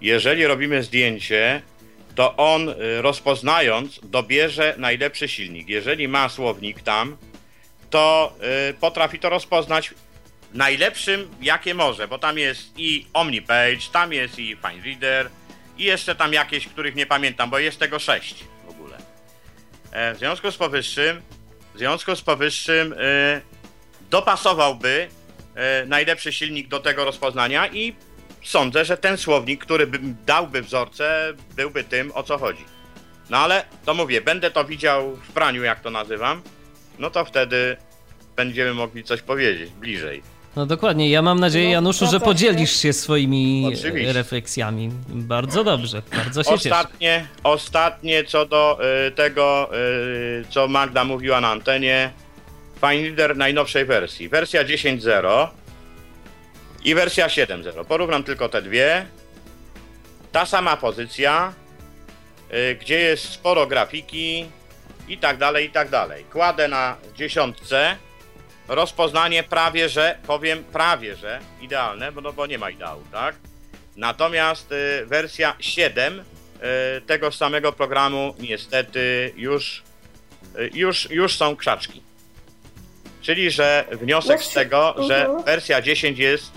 Jeżeli robimy zdjęcie, to on y, rozpoznając dobierze najlepszy silnik. Jeżeli ma słownik tam, to potrafi to rozpoznać najlepszym, jakie może, bo tam jest i OmniPage, tam jest i FineReader i jeszcze tam jakieś, których nie pamiętam, bo jest tego sześć w ogóle. E, w związku z powyższym, w związku z powyższym e, dopasowałby e, najlepszy silnik do tego rozpoznania i sądzę, że ten słownik, który by dałby wzorce, byłby tym, o co chodzi. No ale to mówię, będę to widział w praniu, jak to nazywam, no to wtedy będziemy mogli coś powiedzieć bliżej. No dokładnie. Ja mam nadzieję, no, Januszu, że podzielisz się swoimi Oczywiście. refleksjami. Bardzo dobrze, bardzo się ostatnie, cieszę. Ostatnie co do y, tego, y, co Magda mówiła na antenie. FineReader najnowszej wersji. Wersja 10.0 i wersja 7.0. Porównam tylko te dwie. Ta sama pozycja, y, gdzie jest sporo grafiki i tak dalej, i tak dalej. Kładę na dziesiątce rozpoznanie prawie że, powiem prawie że idealne, bo, no, bo nie ma ideału, tak? Natomiast y, wersja 7 y, tego samego programu niestety już, y, już, już są krzaczki. Czyli, że wniosek z tego, że mhm. wersja 10 jest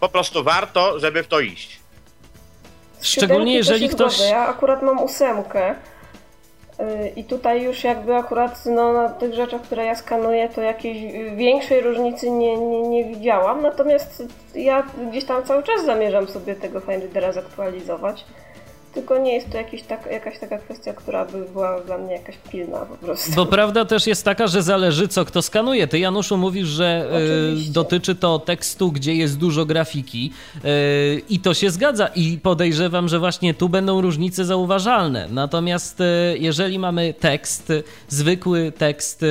po prostu warto, żeby w to iść. Szczególnie jeżeli ktoś. Ja akurat mam ósemkę I tutaj już jakby akurat no, na tych rzeczach, które ja skanuję, to jakiejś większej różnicy nie, nie, nie widziałam. Natomiast ja gdzieś tam cały czas zamierzam sobie tego FineReadera zaktualizować. Tylko nie jest to jakiś tak, jakaś taka kwestia, która by była dla mnie jakaś pilna po prostu. Bo prawda też jest taka, że zależy co kto skanuje. Ty Januszu mówisz, że y, dotyczy to tekstu, gdzie jest dużo grafiki y, i to się zgadza i podejrzewam, że właśnie tu będą różnice zauważalne. Natomiast y, jeżeli mamy tekst, zwykły tekst,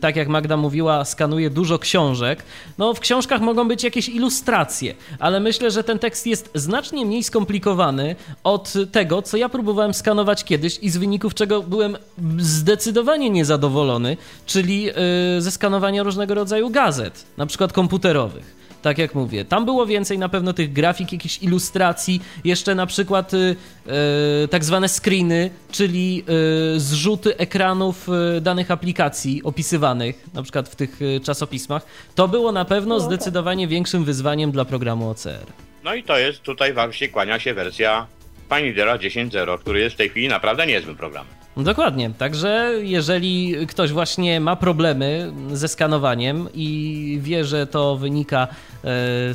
tak jak Magda mówiła, skanuje dużo książek, no w książkach mogą być jakieś ilustracje, ale myślę, że ten tekst jest znacznie mniej skomplikowany od tego, co ja próbowałem skanować kiedyś i z wyników czego byłem zdecydowanie niezadowolony, czyli yy, ze skanowania różnego rodzaju gazet, na przykład komputerowych tak jak mówię. Tam było więcej na pewno tych grafik, jakichś ilustracji, jeszcze na przykład yy, tak zwane screeny, czyli yy, zrzuty ekranów yy, danych aplikacji opisywanych, na przykład w tych czasopismach. To było na pewno no tak. zdecydowanie większym wyzwaniem dla programu OCR. No i to jest tutaj właśnie kłania się wersja Finidera 10.0, który jest w tej chwili naprawdę niezłym programem. Dokładnie. Także jeżeli ktoś właśnie ma problemy ze skanowaniem i wie, że to wynika e,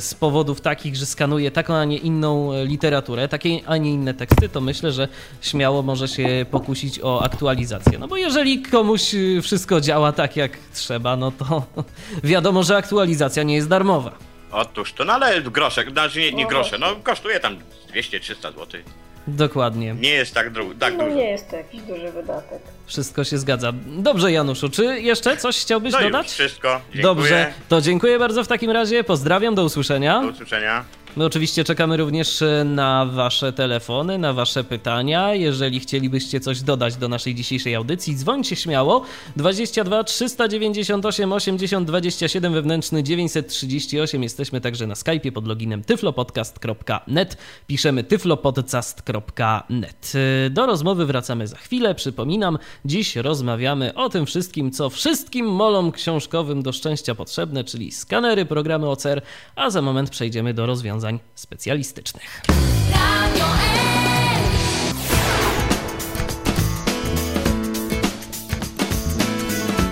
z powodów takich, że skanuje taką, a nie inną literaturę, takie, a nie inne teksty, to myślę, że śmiało może się pokusić o aktualizację. No bo jeżeli komuś wszystko działa tak, jak trzeba, no to wiadomo, że aktualizacja nie jest darmowa. Otóż to, no ale groszek, znaczy nie, nie grosze, no kosztuje tam 200-300 zł. Dokładnie. Nie jest tak, dru- tak no dużo. nie jest to jakiś duży wydatek. Wszystko się zgadza. Dobrze, Januszu, czy jeszcze coś chciałbyś No dodać? już wszystko. Dziękuję. Dobrze, to dziękuję bardzo w takim razie. Pozdrawiam, do usłyszenia. Do usłyszenia. My oczywiście czekamy również e, na Wasze telefony, na Wasze pytania. Jeżeli chcielibyście coś dodać do naszej dzisiejszej audycji, dzwońcie śmiało. 22 398 80 27 wewnętrzny 938. Jesteśmy także na Skype'ie pod loginem tyflopodcast.net. Piszemy tyflopodcast.net. E, Do rozmowy wracamy za chwilę. Przypominam, dziś rozmawiamy o tym wszystkim, co wszystkim molom książkowym do szczęścia potrzebne, czyli skanery, programy OCR, a za moment przejdziemy do rozwiązań specjalistycznych.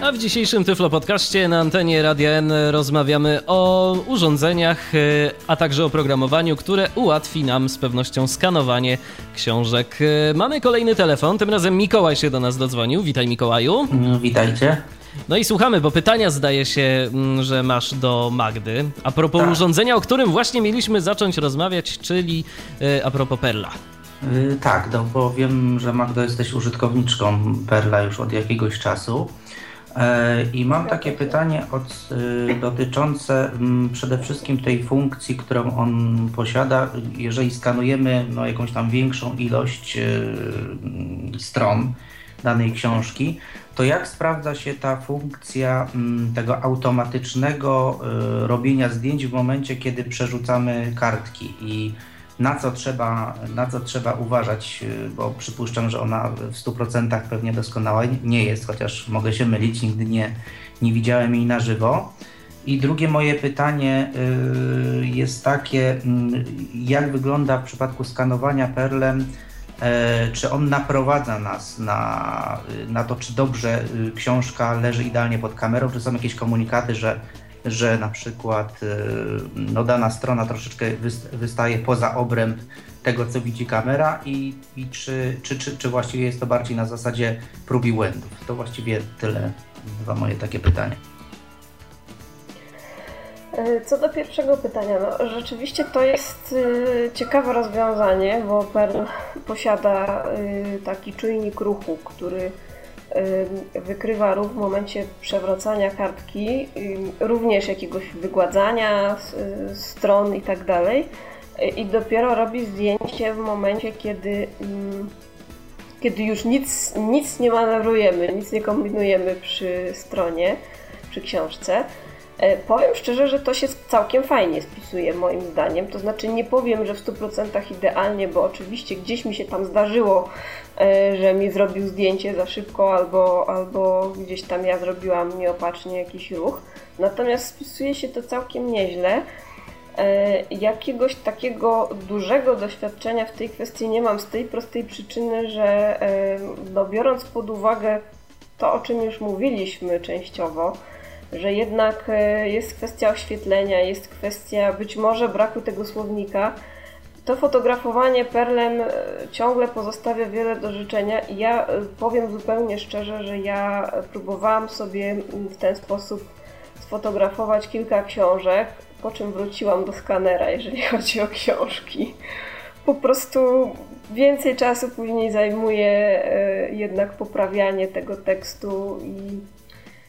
A w dzisiejszym Tyflo Podcaście na antenie Radia N rozmawiamy o urządzeniach, e, a także o programowaniu, które ułatwi nam z pewnością skanowanie książek. E, Mamy kolejny telefon, tym razem Mikołaj się do nas dodzwonił. Witaj Mikołaju. No, Witajcie. No i słuchamy, bo pytania zdaje się, mm, że masz do Magdy. A propos Tak. urządzenia, o którym właśnie mieliśmy zacząć rozmawiać, czyli e, a propos Perla. Y, tak, no bo wiem, że Magdo jesteś użytkowniczką Perla już od jakiegoś czasu. E, I mam takie pytanie od, y, dotyczące mm, przede wszystkim tej funkcji, którą on posiada. Jeżeli skanujemy no, jakąś tam większą ilość y, stron danej książki, to jak sprawdza się ta funkcja mm, tego automatycznego y, robienia zdjęć w momencie, kiedy przerzucamy kartki i na co trzeba, na co trzeba uważać, y, bo przypuszczam, że ona w 100% pewnie doskonała nie jest, chociaż mogę się mylić, nigdy nie, nie widziałem jej na żywo. I drugie moje pytanie y, jest takie, mm, jak wygląda w przypadku skanowania perlem, czy on naprowadza nas na, na to, czy dobrze y, książka leży idealnie pod kamerą, czy są jakieś komunikaty, że że na przykład y, no, dana strona troszeczkę wys- wystaje poza obręb tego, co widzi kamera i, i czy, czy, czy, czy właściwie jest to bardziej na zasadzie prób i błędów. To właściwie tyle, dwa moje takie pytania. E, Co do pierwszego pytania, no rzeczywiście to jest y, ciekawe rozwiązanie, bo Perl posiada y, taki czujnik ruchu, który wykrywa ruch w momencie przewracania kartki, również jakiegoś wygładzania stron i tak dalej. I dopiero robi zdjęcie w momencie, kiedy, mm, kiedy już nic, nic nie manewrujemy, nic nie kombinujemy przy stronie, przy książce. E, Powiem szczerze, że to się całkiem fajnie spisuje moim zdaniem. To znaczy nie powiem, że w 100% idealnie, bo oczywiście gdzieś mi się tam zdarzyło, e, że mi zrobił zdjęcie za szybko albo, albo gdzieś tam ja zrobiłam nieopatrznie jakiś ruch. Natomiast spisuje się to całkiem nieźle. E, Jakiegoś takiego dużego doświadczenia w tej kwestii nie mam z tej prostej przyczyny, że no, biorąc pod uwagę to, o czym już mówiliśmy częściowo, że jednak e, jest kwestia oświetlenia, jest kwestia być może braku tego słownika, to fotografowanie perlem e, ciągle pozostawia wiele do życzenia i ja e, powiem zupełnie szczerze, że ja próbowałam sobie w ten sposób sfotografować kilka książek, po czym wróciłam do skanera, jeżeli chodzi o książki. Po prostu więcej czasu później zajmuje jednak poprawianie tego tekstu i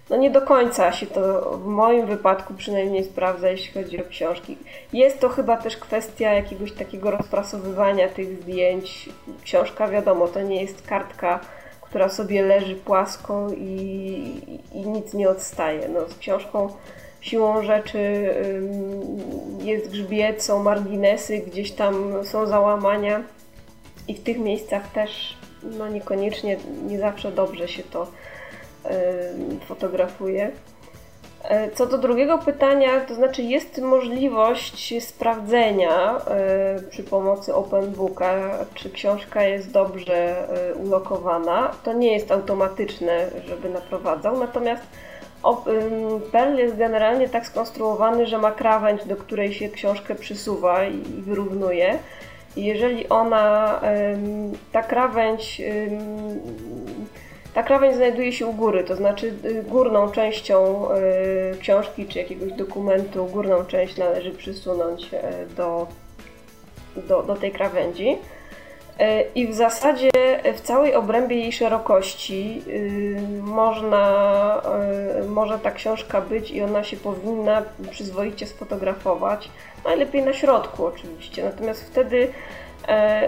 no nie do końca się to w moim wypadku przynajmniej sprawdza, jeśli chodzi o książki. Jest to chyba też kwestia jakiegoś takiego rozprasowywania tych zdjęć. Książka, wiadomo, to nie jest kartka, która sobie leży płasko i, i nic nie odstaje. No, z książką siłą rzeczy jest grzbiet, są marginesy, gdzieś tam są załamania i w tych miejscach też no niekoniecznie, nie zawsze dobrze się to ym, fotografuje. E, co do drugiego pytania, to znaczy jest możliwość sprawdzenia y, przy pomocy OpenBooka, czy książka jest dobrze y, ulokowana. To nie jest automatyczne, żeby naprowadzał, natomiast Perl jest generalnie tak skonstruowany, że ma krawędź, do której się książkę przysuwa i wyrównuje. Jeżeli ona, ta krawędź, ta krawędź znajduje się u góry, to znaczy y, górną częścią y, książki czy jakiegoś dokumentu, górną część należy przysunąć e, do, do, do tej krawędzi. E, I w zasadzie w całej obrębie jej szerokości y, można, może ta książka być i ona się powinna przyzwoicie sfotografować. Najlepiej na środku oczywiście, natomiast wtedy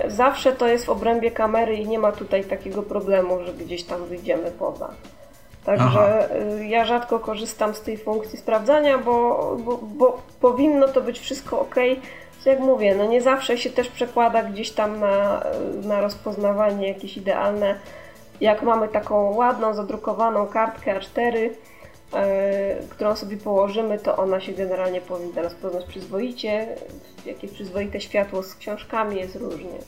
zawsze to jest w obrębie kamery i nie ma tutaj takiego problemu, że gdzieś tam wyjdziemy poza. Także Aha. Y, ja rzadko korzystam z tej funkcji sprawdzania, bo, bo, bo powinno to być wszystko ok jak mówię, no nie zawsze się też przekłada gdzieś tam na, na rozpoznawanie jakieś idealne. Jak mamy taką ładną, zadrukowaną kartkę A4, yy, e, którą sobie położymy, to ona się generalnie powinna rozpoznać przyzwoicie. Jakieś przyzwoite światło z książkami jest różnie.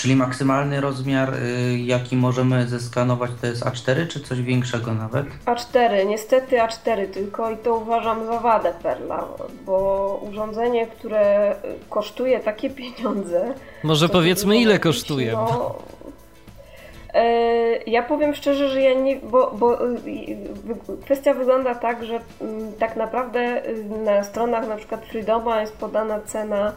Czyli maksymalny rozmiar, y, jaki możemy zeskanować, to jest A4, czy coś większego nawet? A4, niestety A4 tylko i to uważam za wadę Perla, bo urządzenie, które kosztuje takie pieniądze. Może powiedzmy, ile kosztuje? No, e, ja powiem szczerze, że ja nie. Bo, bo y, kwestia wygląda tak, że mm, tak naprawdę y, na stronach na przykład Freedoma jest podana cena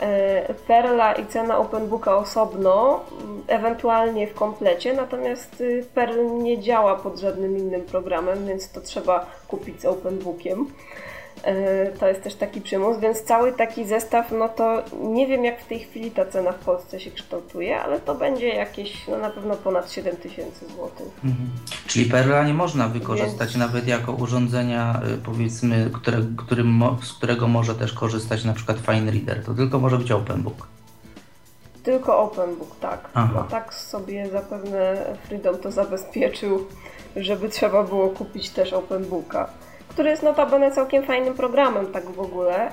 E, Perla i cena OpenBooka osobno, ewentualnie w komplecie, natomiast y, Perl nie działa pod żadnym innym programem, więc to trzeba kupić z OpenBookiem. E, to jest też taki przymus, więc cały taki zestaw, no to nie wiem jak w tej chwili ta cena w Polsce się kształtuje, ale to będzie jakieś, no na pewno ponad 7 tysięcy złotych. Mhm. Czyli Perla nie można wykorzystać więc... nawet jako urządzenia, y, powiedzmy, które, którym, z którego może też korzystać na przykład Fine Reader, to tylko może być OpenBook. Tylko OpenBook, tak. No tak sobie zapewne Freedom to zabezpieczył, żeby trzeba było kupić też OpenBooka który jest notabene całkiem fajnym programem tak w ogóle,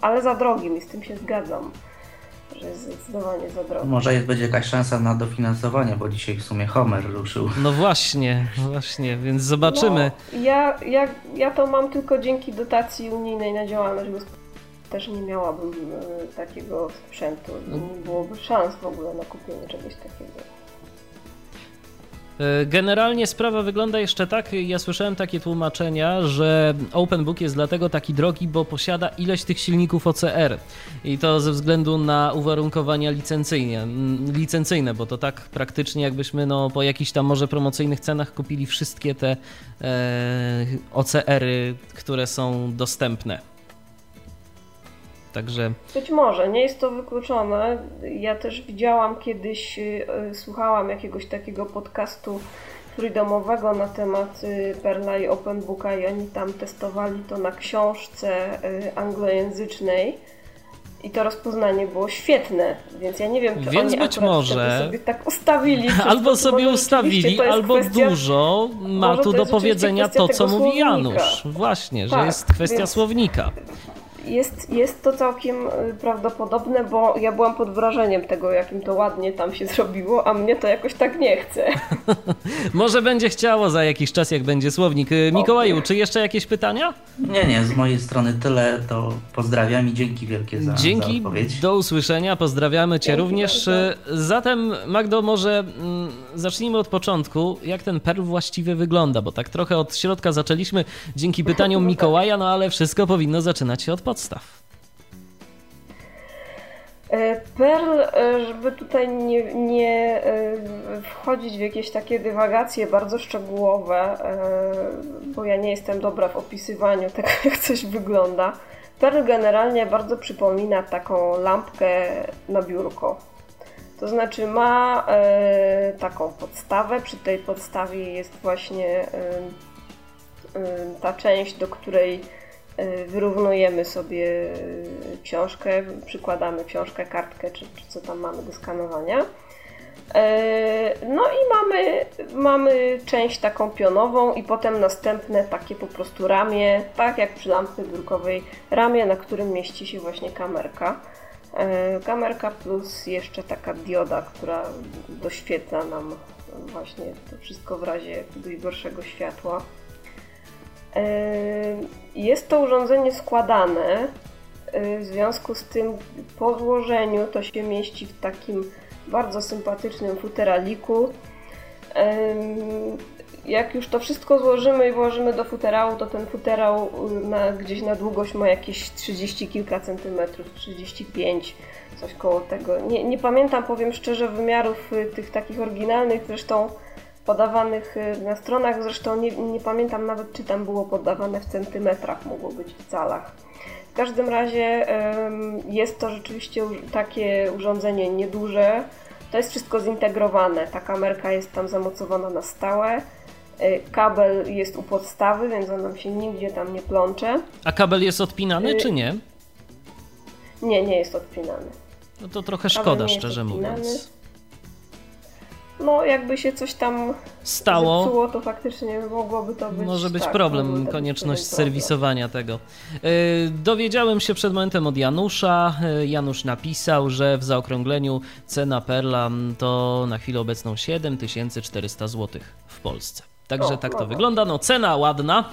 ale za drogim i z tym się zgadzam, że jest zdecydowanie za drogi. Może jest, będzie jakaś szansa na dofinansowanie, bo dzisiaj w sumie Homer ruszył. No właśnie, właśnie, więc zobaczymy. No, ja, ja, ja to mam tylko dzięki dotacji unijnej na działalność gospodarczą. Też nie miałabym y, takiego sprzętu, nie byłoby szans w ogóle na kupienie czegoś takiego. E, generalnie sprawa wygląda jeszcze tak, ja słyszałem takie tłumaczenia, że OpenBook jest dlatego taki drogi, bo posiada ileś tych silników OCR i to ze względu na uwarunkowania licencyjne, licencyjne bo to tak praktycznie jakbyśmy no, po jakichś tam może promocyjnych cenach kupili wszystkie te e, OCR-y, które są dostępne. Także... Być może, nie jest to wykluczone. Ja też widziałam kiedyś, y, słuchałam jakiegoś takiego podcastu freedomowego na temat y, Perla i OpenBooka i oni tam testowali to na książce y, anglojęzycznej i to rozpoznanie było świetne, więc ja nie wiem, czy więc oni być może sobie tak ustawili. Albo sobie ustawili, albo kwestia, dużo ma tu do powiedzenia to, co mówi Janusz. Właśnie, tak, że jest kwestia więc... słownika jest, jest to całkiem y, prawdopodobne, bo ja byłam pod wrażeniem tego, jakim to ładnie tam się zrobiło, a mnie to jakoś tak nie chce. Może będzie chciało za jakiś czas, jak będzie słownik. Y, Mikołaju, czy jeszcze jakieś pytania? Nie, nie, z mojej strony tyle, to pozdrawiam i dzięki wielkie za, dzięki, za odpowiedź. do usłyszenia, pozdrawiamy Cię dzięki również. Bardzo. Zatem Magdo, może mm, zacznijmy od początku, jak ten perl właściwie wygląda, bo tak trochę od środka zaczęliśmy dzięki pytaniom Mikołaja, no ale wszystko powinno zaczynać się od podstaw podstaw. E, Perl, e, żeby tutaj nie, nie e, wchodzić w jakieś takie dywagacje bardzo szczegółowe, bo ja nie jestem dobra w opisywaniu tego, jak coś wygląda. Perl generalnie bardzo przypomina taką lampkę na biurko. To znaczy ma taką podstawę, przy tej podstawie jest właśnie ta część, do której wyrównujemy sobie y, książkę, przykładamy książkę, kartkę czy, czy co tam mamy do skanowania. No i mamy, mamy część taką pionową i potem następne takie po prostu ramię, tak jak przy lampie drukowej, ramię, na którym mieści się właśnie kamerka. Kamerka plus jeszcze taka dioda, która doświetla nam właśnie to wszystko w razie jakiegoś gorszego światła. Jest to urządzenie składane, w związku z tym po złożeniu to się mieści w takim bardzo sympatycznym futeraliku. Jak już to wszystko złożymy i włożymy do futerału, to ten futerał na, gdzieś na długość ma jakieś 30 kilka centymetrów, 35, coś koło tego. Nie, nie pamiętam, powiem szczerze, wymiarów y, tych takich oryginalnych, zresztą podawanych y, na stronach, zresztą nie, nie pamiętam nawet, czy tam było podawane w centymetrach, mogło być w calach. W każdym razie jest to rzeczywiście takie urządzenie nieduże. To jest wszystko zintegrowane. Ta kamerka jest tam zamocowana na stałe. Y, kabel jest u podstawy, więc on nam się nigdzie tam nie plącze. A kabel jest odpinany, y, czy nie? Nie, nie jest odpinany. No to trochę szkoda, szczerze mówiąc no jakby się coś tam stało, zepsuło, to faktycznie mogłoby to być. Może być tak, problem, konieczność być serwisowania tego. E, dowiedziałem się przed momentem od Janusza. E, Janusz napisał, że w zaokrągleniu cena Perla to na chwilę obecną 7400 zł w Polsce. Także o, tak to no wygląda. No cena ładna.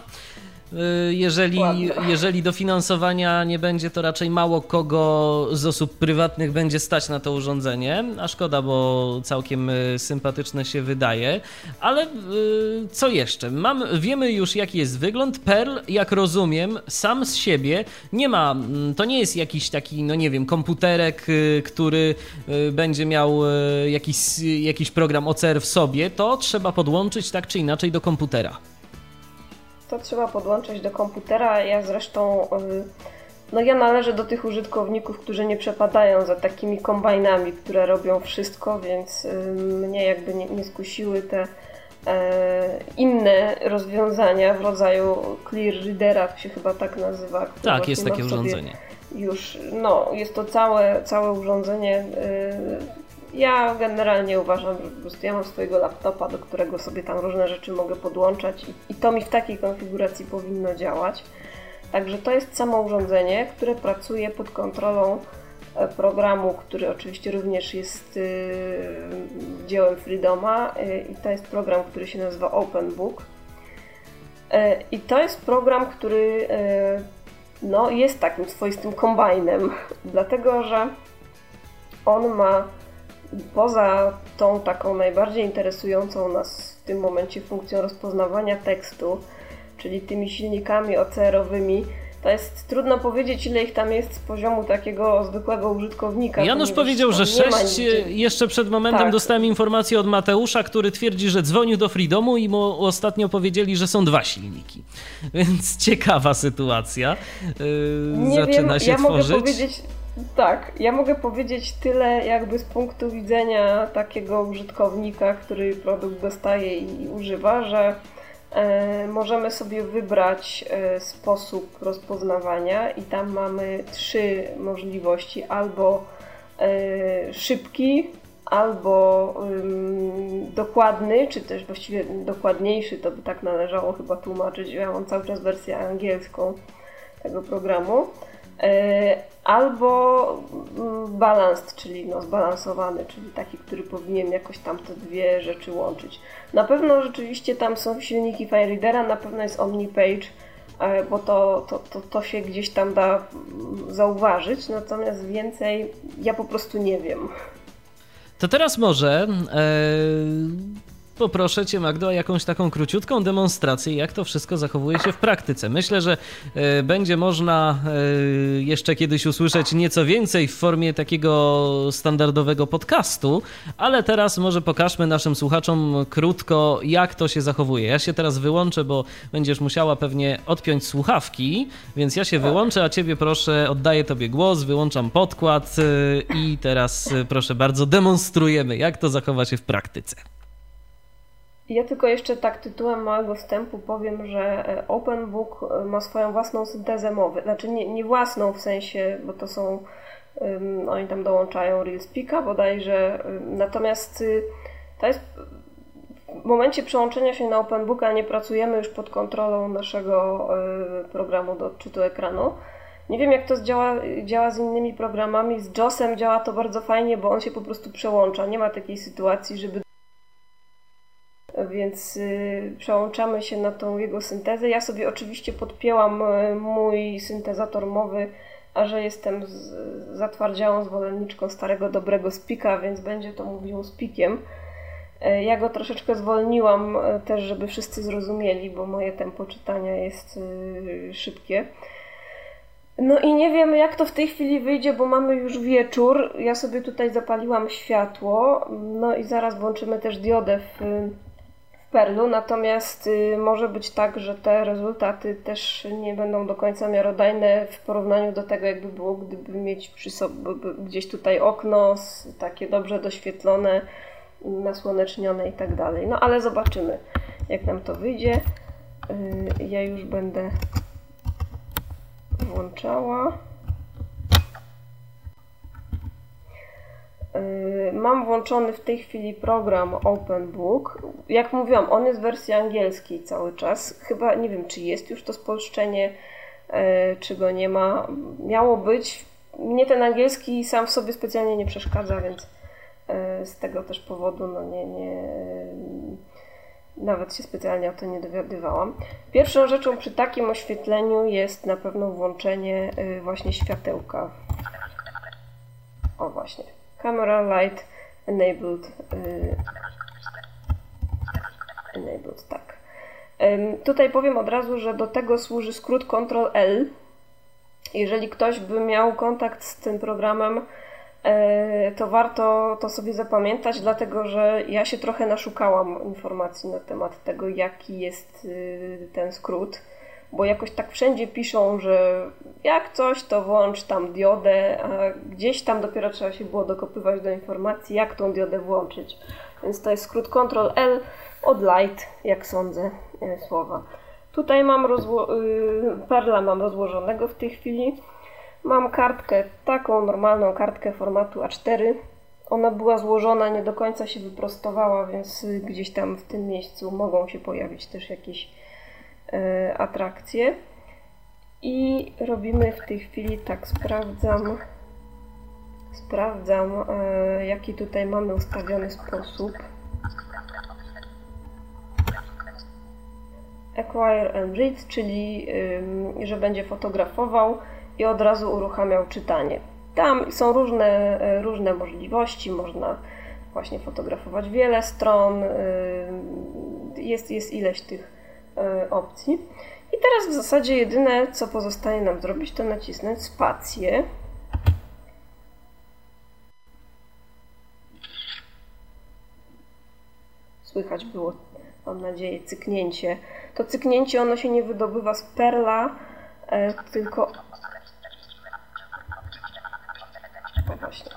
Y, jeżeli, jeżeli dofinansowania nie będzie, to raczej mało kogo z osób prywatnych będzie stać na to urządzenie, a szkoda, bo całkiem y, sympatyczne się wydaje. Ale y, co jeszcze? Mam, wiemy już, jaki jest wygląd. Perl, jak rozumiem, sam z siebie nie ma, mm, to nie jest jakiś taki, no nie wiem, komputerek, który będzie miał jakiś, jakiś program OCR w sobie. To trzeba podłączyć tak czy inaczej do komputera to trzeba podłączyć do komputera. Ja zresztą, no ja należę do tych użytkowników, którzy nie przepadają za takimi kombajnami, które robią wszystko, więc mnie jakby nie, nie skusiły te e, inne rozwiązania w rodzaju Clear Readera, to się chyba tak nazywa. Tak, jest takie urządzenie. Już, no, jest to całe, całe urządzenie ja generalnie uważam, że po prostu ja mam swojego laptopa, do którego sobie tam różne rzeczy mogę podłączać i, i to mi w takiej konfiguracji powinno działać. Także to jest samo urządzenie, które pracuje pod kontrolą e, programu, który oczywiście również jest yy, dziełem Freedoma yy, i to jest program, który się nazywa OpenBook. Yy, I to jest program, który no, jest takim swoistym kombajnem, dlatego że on ma poza tą taką najbardziej interesującą nas w tym momencie funkcją rozpoznawania tekstu, czyli tymi silnikami OCR-owymi, to jest trudno powiedzieć, ile ich tam jest z poziomu takiego zwykłego użytkownika. Janusz powiedział, że sześć. Jeszcze przed momentem tak. dostałem informację od Mateusza, który twierdzi, że dzwonił do Freedomu i mu ostatnio powiedzieli, że są dwa silniki. Więc ciekawa sytuacja. Yy, Nie zaczyna wiem, się ja tworzyć. Mogę powiedzieć tak, ja mogę powiedzieć tyle jakby z punktu widzenia takiego użytkownika, który produkt dostaje i używa, że e, możemy sobie wybrać e, sposób rozpoznawania i tam mamy trzy możliwości. Albo e, szybki, albo dokładny, czy też właściwie dokładniejszy, to by tak należało chyba tłumaczyć. Ja mam cały czas wersję angielską tego programu. Albo mm, balanced, czyli no zbalansowany, czyli taki, który powinien jakoś tam te dwie rzeczy łączyć. Na pewno rzeczywiście tam są silniki FireReadera, na pewno jest OmniPage, e, bo to, to, to, to się gdzieś tam da mm, zauważyć, natomiast więcej ja po prostu nie wiem. To teraz może e, poproszę Cię, Magdo, o jakąś taką króciutką demonstrację, jak to wszystko zachowuje się w praktyce. Myślę, że e, będzie można e, jeszcze kiedyś usłyszeć nieco więcej w formie takiego standardowego podcastu, ale teraz może pokażmy naszym słuchaczom krótko, jak to się zachowuje. Ja się teraz wyłączę, bo będziesz musiała pewnie odpiąć słuchawki, więc ja się wyłączę, a Ciebie proszę, oddaję Tobie głos, wyłączam podkład e, i teraz proszę bardzo, demonstrujemy, jak to zachowa się w praktyce. Ja tylko jeszcze tak tytułem małego wstępu powiem, że e, OpenBook e, ma swoją własną syntezę mowy. Znaczy nie, nie własną w sensie, bo to są Oni tam dołączają RealSpeaka bodajże. Natomiast y, to jest w momencie przełączenia się na OpenBooka nie pracujemy już pod kontrolą naszego y, programu do odczytu ekranu. Nie wiem, jak to działa, działa z innymi programami. Z JOSem działa to bardzo fajnie, bo on się po prostu przełącza. Nie ma takiej sytuacji, żeby. Więc y, przełączamy się na tą jego syntezę. Ja sobie oczywiście podpięłam y, mój syntezator mowy, a że jestem zatwardziałą zwolenniczką starego, dobrego spika, więc będzie to mówił spikiem. E, ja go troszeczkę zwolniłam też, żeby wszyscy zrozumieli, bo moje tempo czytania jest y, szybkie. No i nie wiem, jak to w tej chwili wyjdzie, bo mamy już wieczór. Ja sobie tutaj zapaliłam światło, no i zaraz włączymy też diodę w Perlu. Natomiast y, może być tak, że te rezultaty też nie będą do końca miarodajne w porównaniu do tego, jakby było, gdyby mieć przy sobie gdzieś tutaj okno takie dobrze doświetlone, nasłonecznione i tak dalej. No ale zobaczymy, jak nam to wyjdzie. Y, ja już będę włączała. Mam włączony w tej chwili program OpenBook. Jak mówiłam, on jest w wersji angielskiej cały czas. Chyba nie wiem, czy jest już to spolszczenie, yy, czy go nie ma. Miało być. Mnie ten angielski sam w sobie specjalnie nie przeszkadza, więc yy, z tego też powodu no nie, nie, nawet się specjalnie o to nie dowiadywałam. Pierwszą rzeczą przy takim oświetleniu jest na pewno włączenie y, właśnie światełka. O właśnie. Camera Light Enabled. Y, enabled, tak. Tutaj powiem od razu, że do tego służy skrót Ctrl L. Jeżeli ktoś by miał kontakt z tym programem, E, to warto to sobie zapamiętać, dlatego że ja się trochę naszukałam informacji na temat tego, jaki jest y, ten skrót, bo jakoś tak wszędzie piszą, że jak coś, to włącz tam diodę, a gdzieś tam dopiero trzeba się było dokopywać do informacji, jak tą diodę włączyć. Więc to jest skrót Ctrl L od light, jak sądzę, e, słowa. Tutaj mam rozło- y, perla mam rozłożonego w tej chwili. Mam kartkę, taką normalną kartkę formatu A4. Ona była złożona, nie do końca się wyprostowała, więc gdzieś tam w tym miejscu mogą się pojawić też jakieś atrakcje. I robimy w tej chwili tak, sprawdzam, sprawdzam e, jaki tutaj mamy ustawiony sposób. Acquire and read, czyli że będzie fotografował i od razu uruchamiał czytanie. Tam są różne, e, różne możliwości, można właśnie fotografować wiele stron, e, jest, jest ileś tych e, opcji. I teraz w zasadzie jedyne, co pozostaje nam zrobić, to nacisnąć spację. Słychać było, mam nadzieję, cyknięcie. To cyknięcie ono się nie wydobywa z perla, tylko właśnie.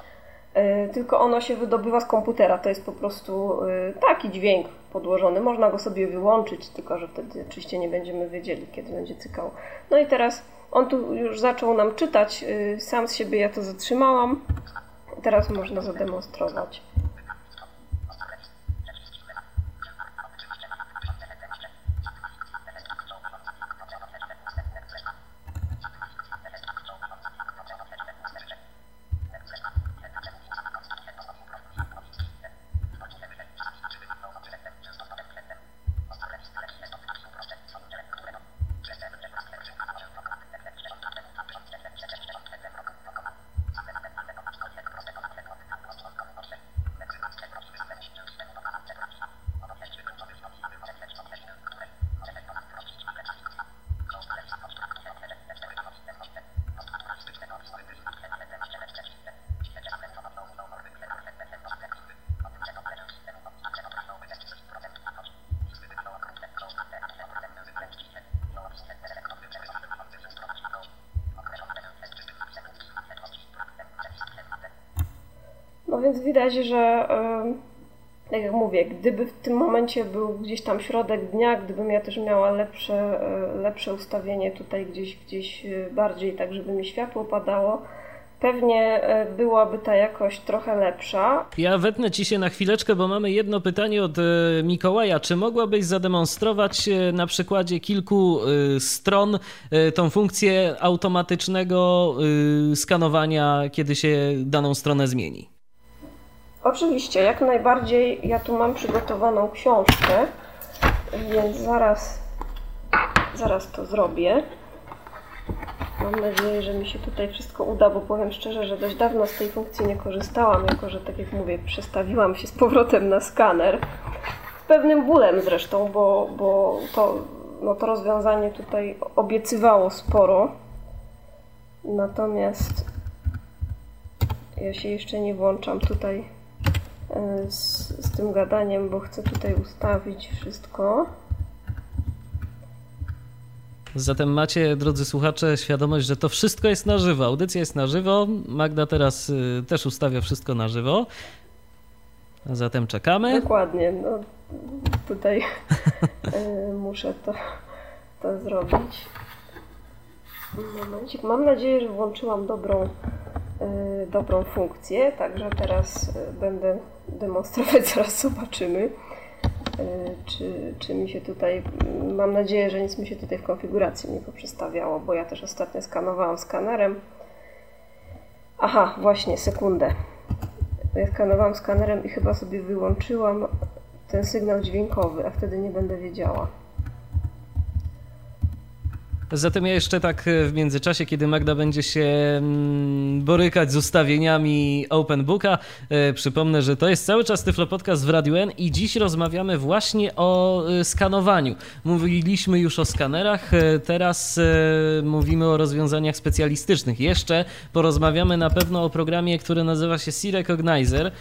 E, tylko ono się wydobywa z komputera. To jest po prostu e, taki dźwięk podłożony. Można go sobie wyłączyć, tylko że wtedy oczywiście nie będziemy wiedzieli, kiedy będzie cykał. No i teraz on tu już zaczął nam czytać. E, sam z siebie ja to zatrzymałam. Teraz można zademonstrować. Więc widać, że tak jak mówię, gdyby w tym momencie był gdzieś tam środek dnia, gdybym ja też miała lepsze, e, lepsze ustawienie tutaj gdzieś, gdzieś e, bardziej, tak żeby mi światło padało, pewnie e, byłaby ta jakość trochę lepsza. Ja wetnę ci się na chwileczkę, bo mamy jedno pytanie od Mikołaja. Czy mogłabyś zademonstrować na przykładzie kilku stron tą funkcję automatycznego skanowania, kiedy się daną stronę zmieni? Oczywiście, jak najbardziej. Ja tu mam przygotowaną książkę, więc zaraz, zaraz to zrobię. Mam nadzieję, że mi się tutaj wszystko uda, bo powiem szczerze, że dość dawno z tej funkcji nie korzystałam, jako że tak jak mówię, przestawiłam się z powrotem na skaner. Z pewnym bólem zresztą, bo, bo to, no to rozwiązanie tutaj obiecywało sporo. Natomiast ja się jeszcze nie włączam tutaj z, z tym gadaniem, bo chcę tutaj ustawić wszystko. Zatem macie, drodzy słuchacze, świadomość, że to wszystko jest na żywo. Audycja jest na żywo. Magda teraz y, też ustawia wszystko na żywo. Zatem czekamy. Dokładnie. No, tutaj y, muszę to, to zrobić. Momencik. Mam nadzieję, że włączyłam dobrą, y, dobrą funkcję, także teraz będę demonstrować, zaraz zobaczymy. Y, czy, czy mi się tutaj, mam nadzieję, że nic mi się tutaj w konfiguracji nie poprzestawiało, bo ja też ostatnio skanowałam skanerem. Aha, właśnie, sekundę. Ja skanowałam skanerem i chyba sobie wyłączyłam ten sygnał dźwiękowy, a wtedy nie będę wiedziała. Zatem ja jeszcze tak e, w międzyczasie, kiedy Magda będzie się mm, borykać z ustawieniami OpenBooka, e, przypomnę, że to jest cały czas Tyflo Podcast w Radio N i dziś rozmawiamy właśnie o e, skanowaniu. Mówiliśmy już o skanerach, teraz mówimy o rozwiązaniach specjalistycznych. Jeszcze porozmawiamy na pewno o programie, który nazywa się C-Recognizer,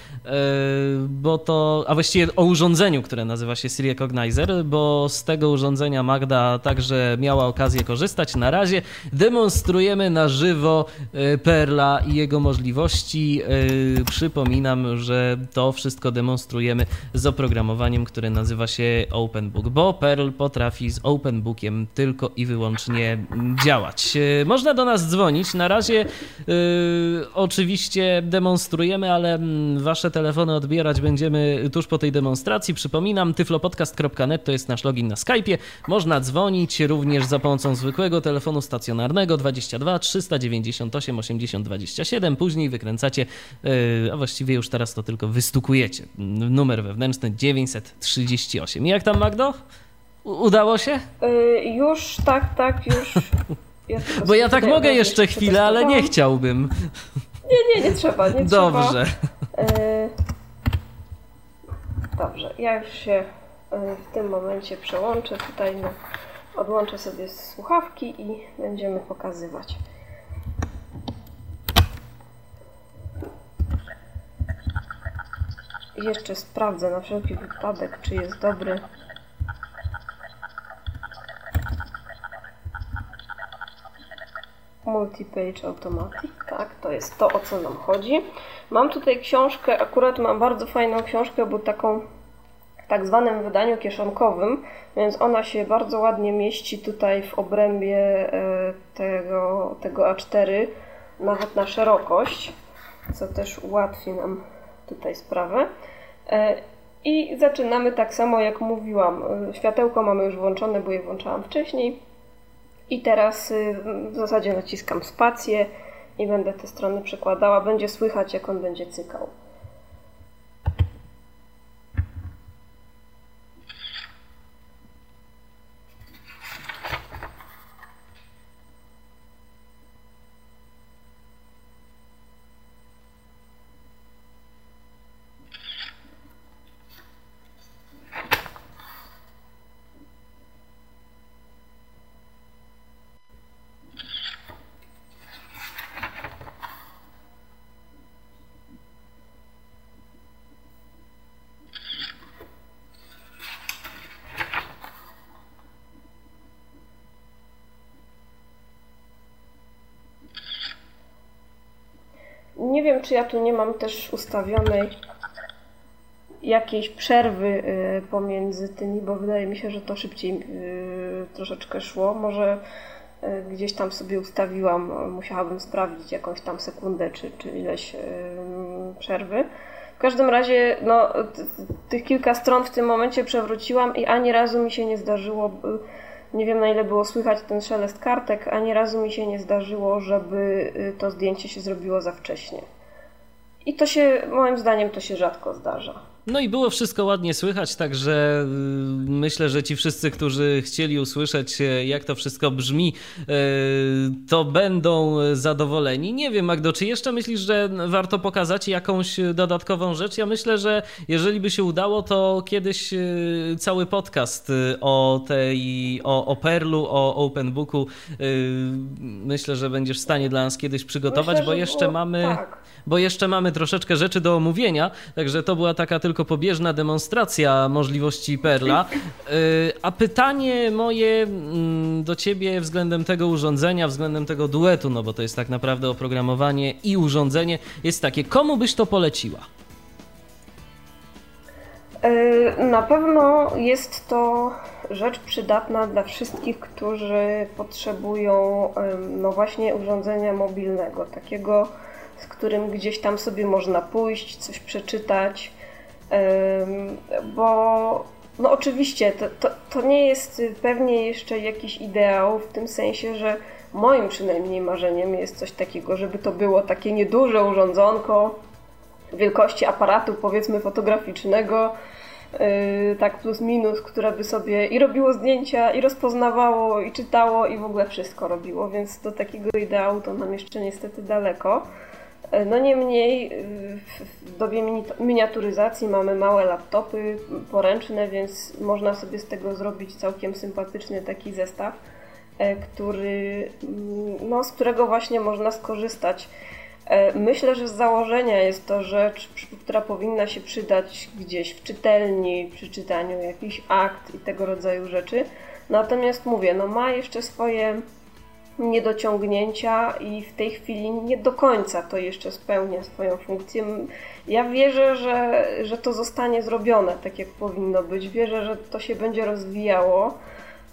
bo to, a właściwie o urządzeniu, które nazywa się C-Recognizer, bo z tego urządzenia Magda także miała okazję korzystać korzystać. Na razie demonstrujemy na żywo e, Perla i jego możliwości. E, przypominam, że to wszystko demonstrujemy z oprogramowaniem, które nazywa się OpenBook, bo Perl potrafi z OpenBookiem tylko i wyłącznie działać. E, można do nas dzwonić. Na razie oczywiście demonstrujemy, ale mm, wasze telefony odbierać będziemy tuż po tej demonstracji. Przypominam, tyflopodcast.net to jest nasz login na Skype'ie. Można dzwonić również za pomocą zwykłego telefonu stacjonarnego 22 398 80 27. Później wykręcacie, e, a właściwie już teraz to tylko wystukujecie. Numer wewnętrzny 938. I jak tam, Magdo? Udało się? Yy, już, tak, tak, już. Ja Bo ja tak mogę jeszcze chwilę, ale nie chciałbym. Nie, nie, nie trzeba, nie Dobrze. trzeba. Yy, dobrze, ja już się w tym momencie przełączę tutaj na Odłączę sobie słuchawki i będziemy pokazywać. Jeszcze sprawdzę na wszelki wypadek, czy jest dobry. Multipage Automatic, tak, to jest to, o co nam chodzi. Mam tutaj książkę, akurat mam bardzo fajną książkę, bo taką tak zwanym wydaniu kieszonkowym, więc ona się bardzo ładnie mieści tutaj w obrębie e, tego, tego A4, nawet na szerokość, co też ułatwi nam tutaj sprawę. E, I zaczynamy tak samo jak mówiłam. E, światełko mamy już włączone, bo je włączałam wcześniej. I teraz w zasadzie naciskam spację i będę te strony przekładała. Będzie słychać, jak on będzie cykał. Nie wiem, czy ja tu nie mam też ustawionej jakiejś przerwy y, pomiędzy tymi, bo wydaje mi się, że to szybciej y, troszeczkę szło. Może gdzieś tam sobie ustawiłam, musiałabym sprawdzić jakąś tam sekundę czy, czy ileś przerwy. W każdym razie no, tych kilka stron w tym momencie przewróciłam i ani razu mi się nie zdarzyło, nie wiem na ile było słychać ten szelest kartek, ani razu mi się nie zdarzyło, żeby to zdjęcie się zrobiło za wcześnie. I to się, moim zdaniem, to się rzadko zdarza. No i było wszystko ładnie słychać, także y, myślę, że ci wszyscy, którzy chcieli usłyszeć, e, jak to wszystko brzmi, e, to będą zadowoleni. Nie wiem, Magdo, czy jeszcze myślisz, że warto pokazać jakąś dodatkową rzecz? Ja myślę, że jeżeli by się udało, to kiedyś e, cały podcast o tej, o, o Perlu, o Openbooku, myślę, że będziesz w stanie dla nas kiedyś przygotować, myślę, bo jeszcze było... mamy. Tak bo jeszcze mamy troszeczkę rzeczy do omówienia, także to była taka tylko pobieżna demonstracja możliwości Perla. Y, a pytanie moje mm, do ciebie względem tego urządzenia, względem tego duetu, no bo to jest tak naprawdę oprogramowanie i urządzenie, jest takie, komu byś to poleciła? Y, na pewno jest to rzecz przydatna dla wszystkich, którzy potrzebują no właśnie urządzenia mobilnego, takiego z którym gdzieś tam sobie można pójść, coś przeczytać, bo no oczywiście to, to, to nie jest pewnie jeszcze jakiś ideał w tym sensie, że moim przynajmniej marzeniem jest coś takiego, żeby to było takie nieduże urządzonko wielkości aparatu powiedzmy fotograficznego, yy, tak plus minus, które by sobie i robiło zdjęcia, i rozpoznawało, i czytało, i w ogóle wszystko robiło, więc do takiego ideału to nam jeszcze niestety daleko. No niemniej w dobie miniaturyzacji mamy małe laptopy poręczne, więc można sobie z tego zrobić całkiem sympatyczny taki zestaw, e, który, mm, no, z którego właśnie można skorzystać. E, myślę, że z założenia jest to rzecz, która powinna się przydać gdzieś w czytelni, przy czytaniu jakichś akt i tego rodzaju rzeczy. Natomiast mówię, no ma jeszcze swoje niedociągnięcia i w tej chwili nie do końca to jeszcze spełnia swoją funkcję. Ja wierzę, że, że to zostanie zrobione tak, jak powinno być. Wierzę, że to się będzie rozwijało,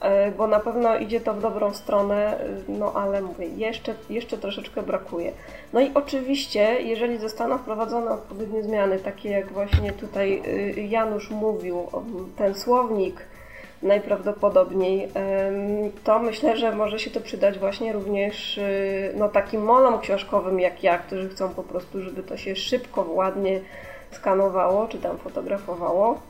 e, bo na pewno idzie to w dobrą stronę, no ale mówię, jeszcze, jeszcze troszeczkę brakuje. No i oczywiście, jeżeli zostaną wprowadzone odpowiednie zmiany, takie jak właśnie tutaj y, Janusz mówił, ten słownik, najprawdopodobniej, to myślę, że może się to przydać właśnie również y, no, takim molom książkowym jak ja, którzy chcą po prostu, żeby to się szybko, ładnie skanowało czy tam fotografowało.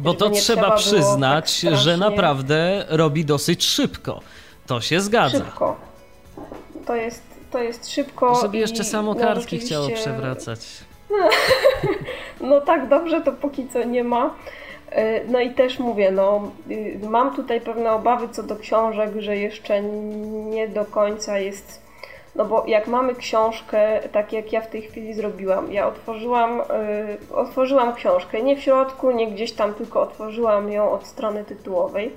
Bo to trzeba, trzeba przyznać, tak że naprawdę robi dosyć szybko. To się zgadza. Szybko. To jest, to jest szybko. Żeby jeszcze samo no, kartki no, chciało przewracać. No tak dobrze to póki co nie ma. E, no i też mówię, no, y, mam tutaj pewne obawy co do książek, że jeszcze nie do końca jest. No bo jak mamy książkę, tak jak ja w tej chwili zrobiłam, ja otworzyłam, y, otworzyłam książkę, nie w środku, nie gdzieś tam, tylko otworzyłam ją od strony tytułowej.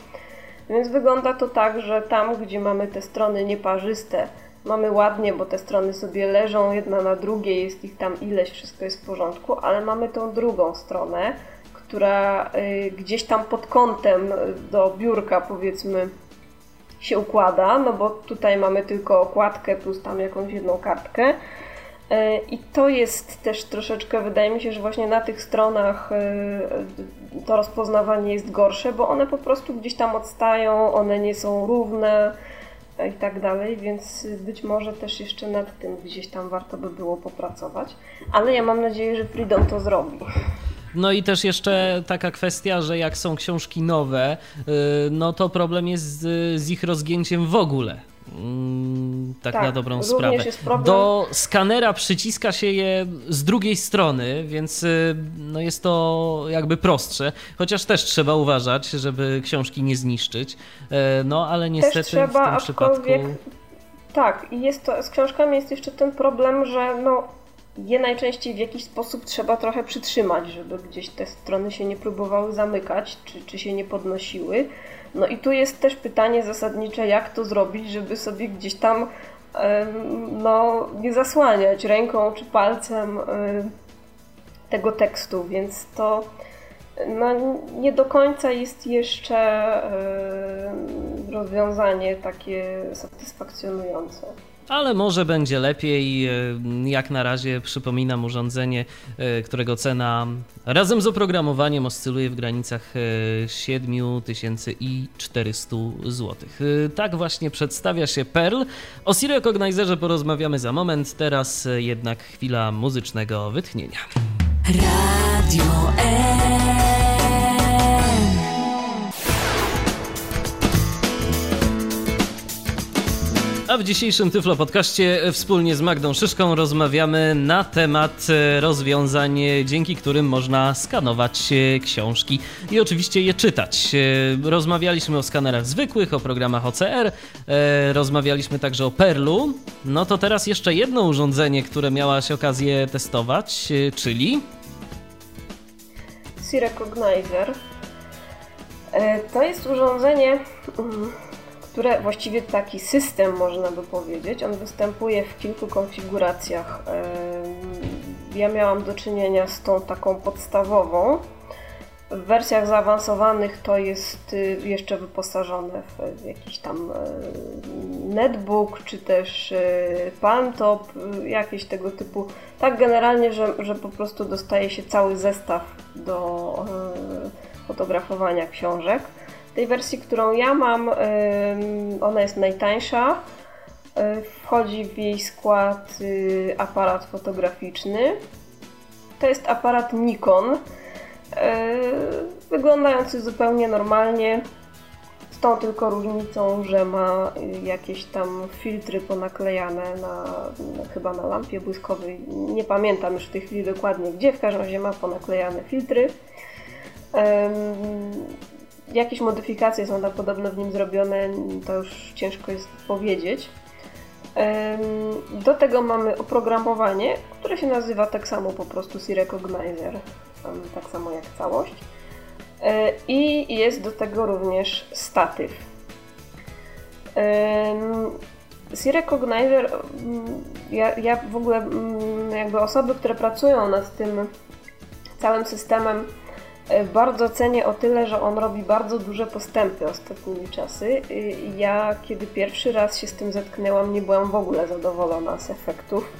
Więc wygląda to tak, że tam, gdzie mamy te strony nieparzyste, mamy ładnie, bo te strony sobie leżą jedna na drugiej, jest ich tam ileś, wszystko jest w porządku, ale mamy tą drugą stronę, która y, gdzieś tam pod kątem do biurka powiedzmy się układa, no bo tutaj mamy tylko okładkę plus tam jakąś jedną kartkę. Y, I to jest też troszeczkę, wydaje mi się, że właśnie na tych stronach y, to rozpoznawanie jest gorsze, bo one po prostu gdzieś tam odstają, one nie są równe i tak dalej, więc być może też jeszcze nad tym gdzieś tam warto by było popracować. Ale ja mam nadzieję, że Freedom to zrobi. No i też jeszcze taka kwestia, że jak są książki nowe, y, no to problem jest z, z ich rozgięciem w ogóle. Mm, tak, tak, na dobrą sprawę. Do skanera przyciska się je z drugiej strony, więc y, no jest to jakby prostsze. Chociaż też trzeba uważać, żeby książki nie zniszczyć. E, no ale niestety trzeba, w tym przypadku. Tak, i jest to, z książkami jest jeszcze ten problem, że no je najczęściej w jakiś sposób trzeba trochę przytrzymać, żeby gdzieś te strony się nie próbowały zamykać, czy, czy się nie podnosiły. No i tu jest też pytanie zasadnicze, jak to zrobić, żeby sobie gdzieś tam no, nie zasłaniać ręką czy palcem tego tekstu, więc to no, nie do końca jest jeszcze rozwiązanie takie satysfakcjonujące ale może będzie lepiej. E, jak na razie przypominam urządzenie, e, którego cena razem z oprogramowaniem oscyluje w granicach 7400 e, zł. Tak właśnie przedstawia się Perl. O Siri Recognizerze porozmawiamy za moment, teraz jednak chwila muzycznego wytchnienia. Radio E. A w dzisiejszym Tyflo Podcaście wspólnie z Magdą Szyszką rozmawiamy na temat e, rozwiązań, dzięki którym można skanować e, książki i oczywiście je czytać. E, rozmawialiśmy o skanerach zwykłych, o programach OCR, rozmawialiśmy także o Perlu. No to teraz jeszcze jedno urządzenie, które miałaś okazję testować, czyli... C-Recognizer. To jest urządzenie mm, które właściwie taki system można by powiedzieć. On występuje w kilku konfiguracjach. Ja miałam do czynienia z tą taką podstawową. W wersjach zaawansowanych to jest y, jeszcze wyposażone w jakiś tam e, netbook, czy też e, palmtop, y, jakieś tego typu. Tak generalnie, że, że po prostu dostaje się cały zestaw do e, fotografowania książek tej wersji, którą ja mam, ona jest najtańsza. Y, wchodzi w jej skład y, aparat fotograficzny. To jest aparat Nikon, y, wyglądający zupełnie normalnie, z tą tylko różnicą, że ma jakieś tam filtry ponaklejane na, chyba na lampie błyskowej. Nie pamiętam już w tej chwili dokładnie gdzie, w każdym razie ma ponaklejane filtry. Jakieś modyfikacje są tam podobno w nim zrobione, to już ciężko jest powiedzieć. Do tego mamy oprogramowanie, które się nazywa tak samo po prostu C-Recognizer, tak samo jak całość. E, I jest do tego również statyw. C-Recognizer, mm, ja, ja w ogóle mm, jakby osoby, które pracują nad tym całym systemem bardzo cenię o tyle, że on robi bardzo duże postępy ostatnimi czasy. Ja, kiedy pierwszy raz się z tym zetknęłam, nie byłam w ogóle zadowolona z efektów.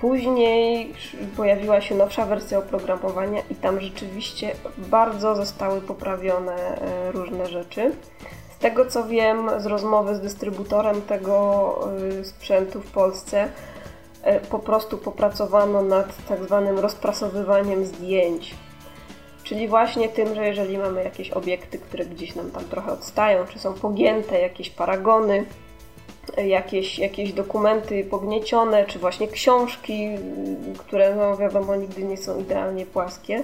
Później pojawiła się nowsza wersja oprogramowania i tam rzeczywiście bardzo zostały poprawione e, różne rzeczy. Z tego co wiem z rozmowy z dystrybutorem tego e, sprzętu w Polsce, po prostu popracowano nad tak zwanym rozprasowywaniem zdjęć Czyli właśnie tym, że jeżeli mamy jakieś obiekty, które gdzieś nam tam trochę odstają, czy są pogięte, jakieś paragony, jakieś, jakieś dokumenty pogniecione, czy właśnie książki, które no wiadomo nigdy nie są idealnie płaskie,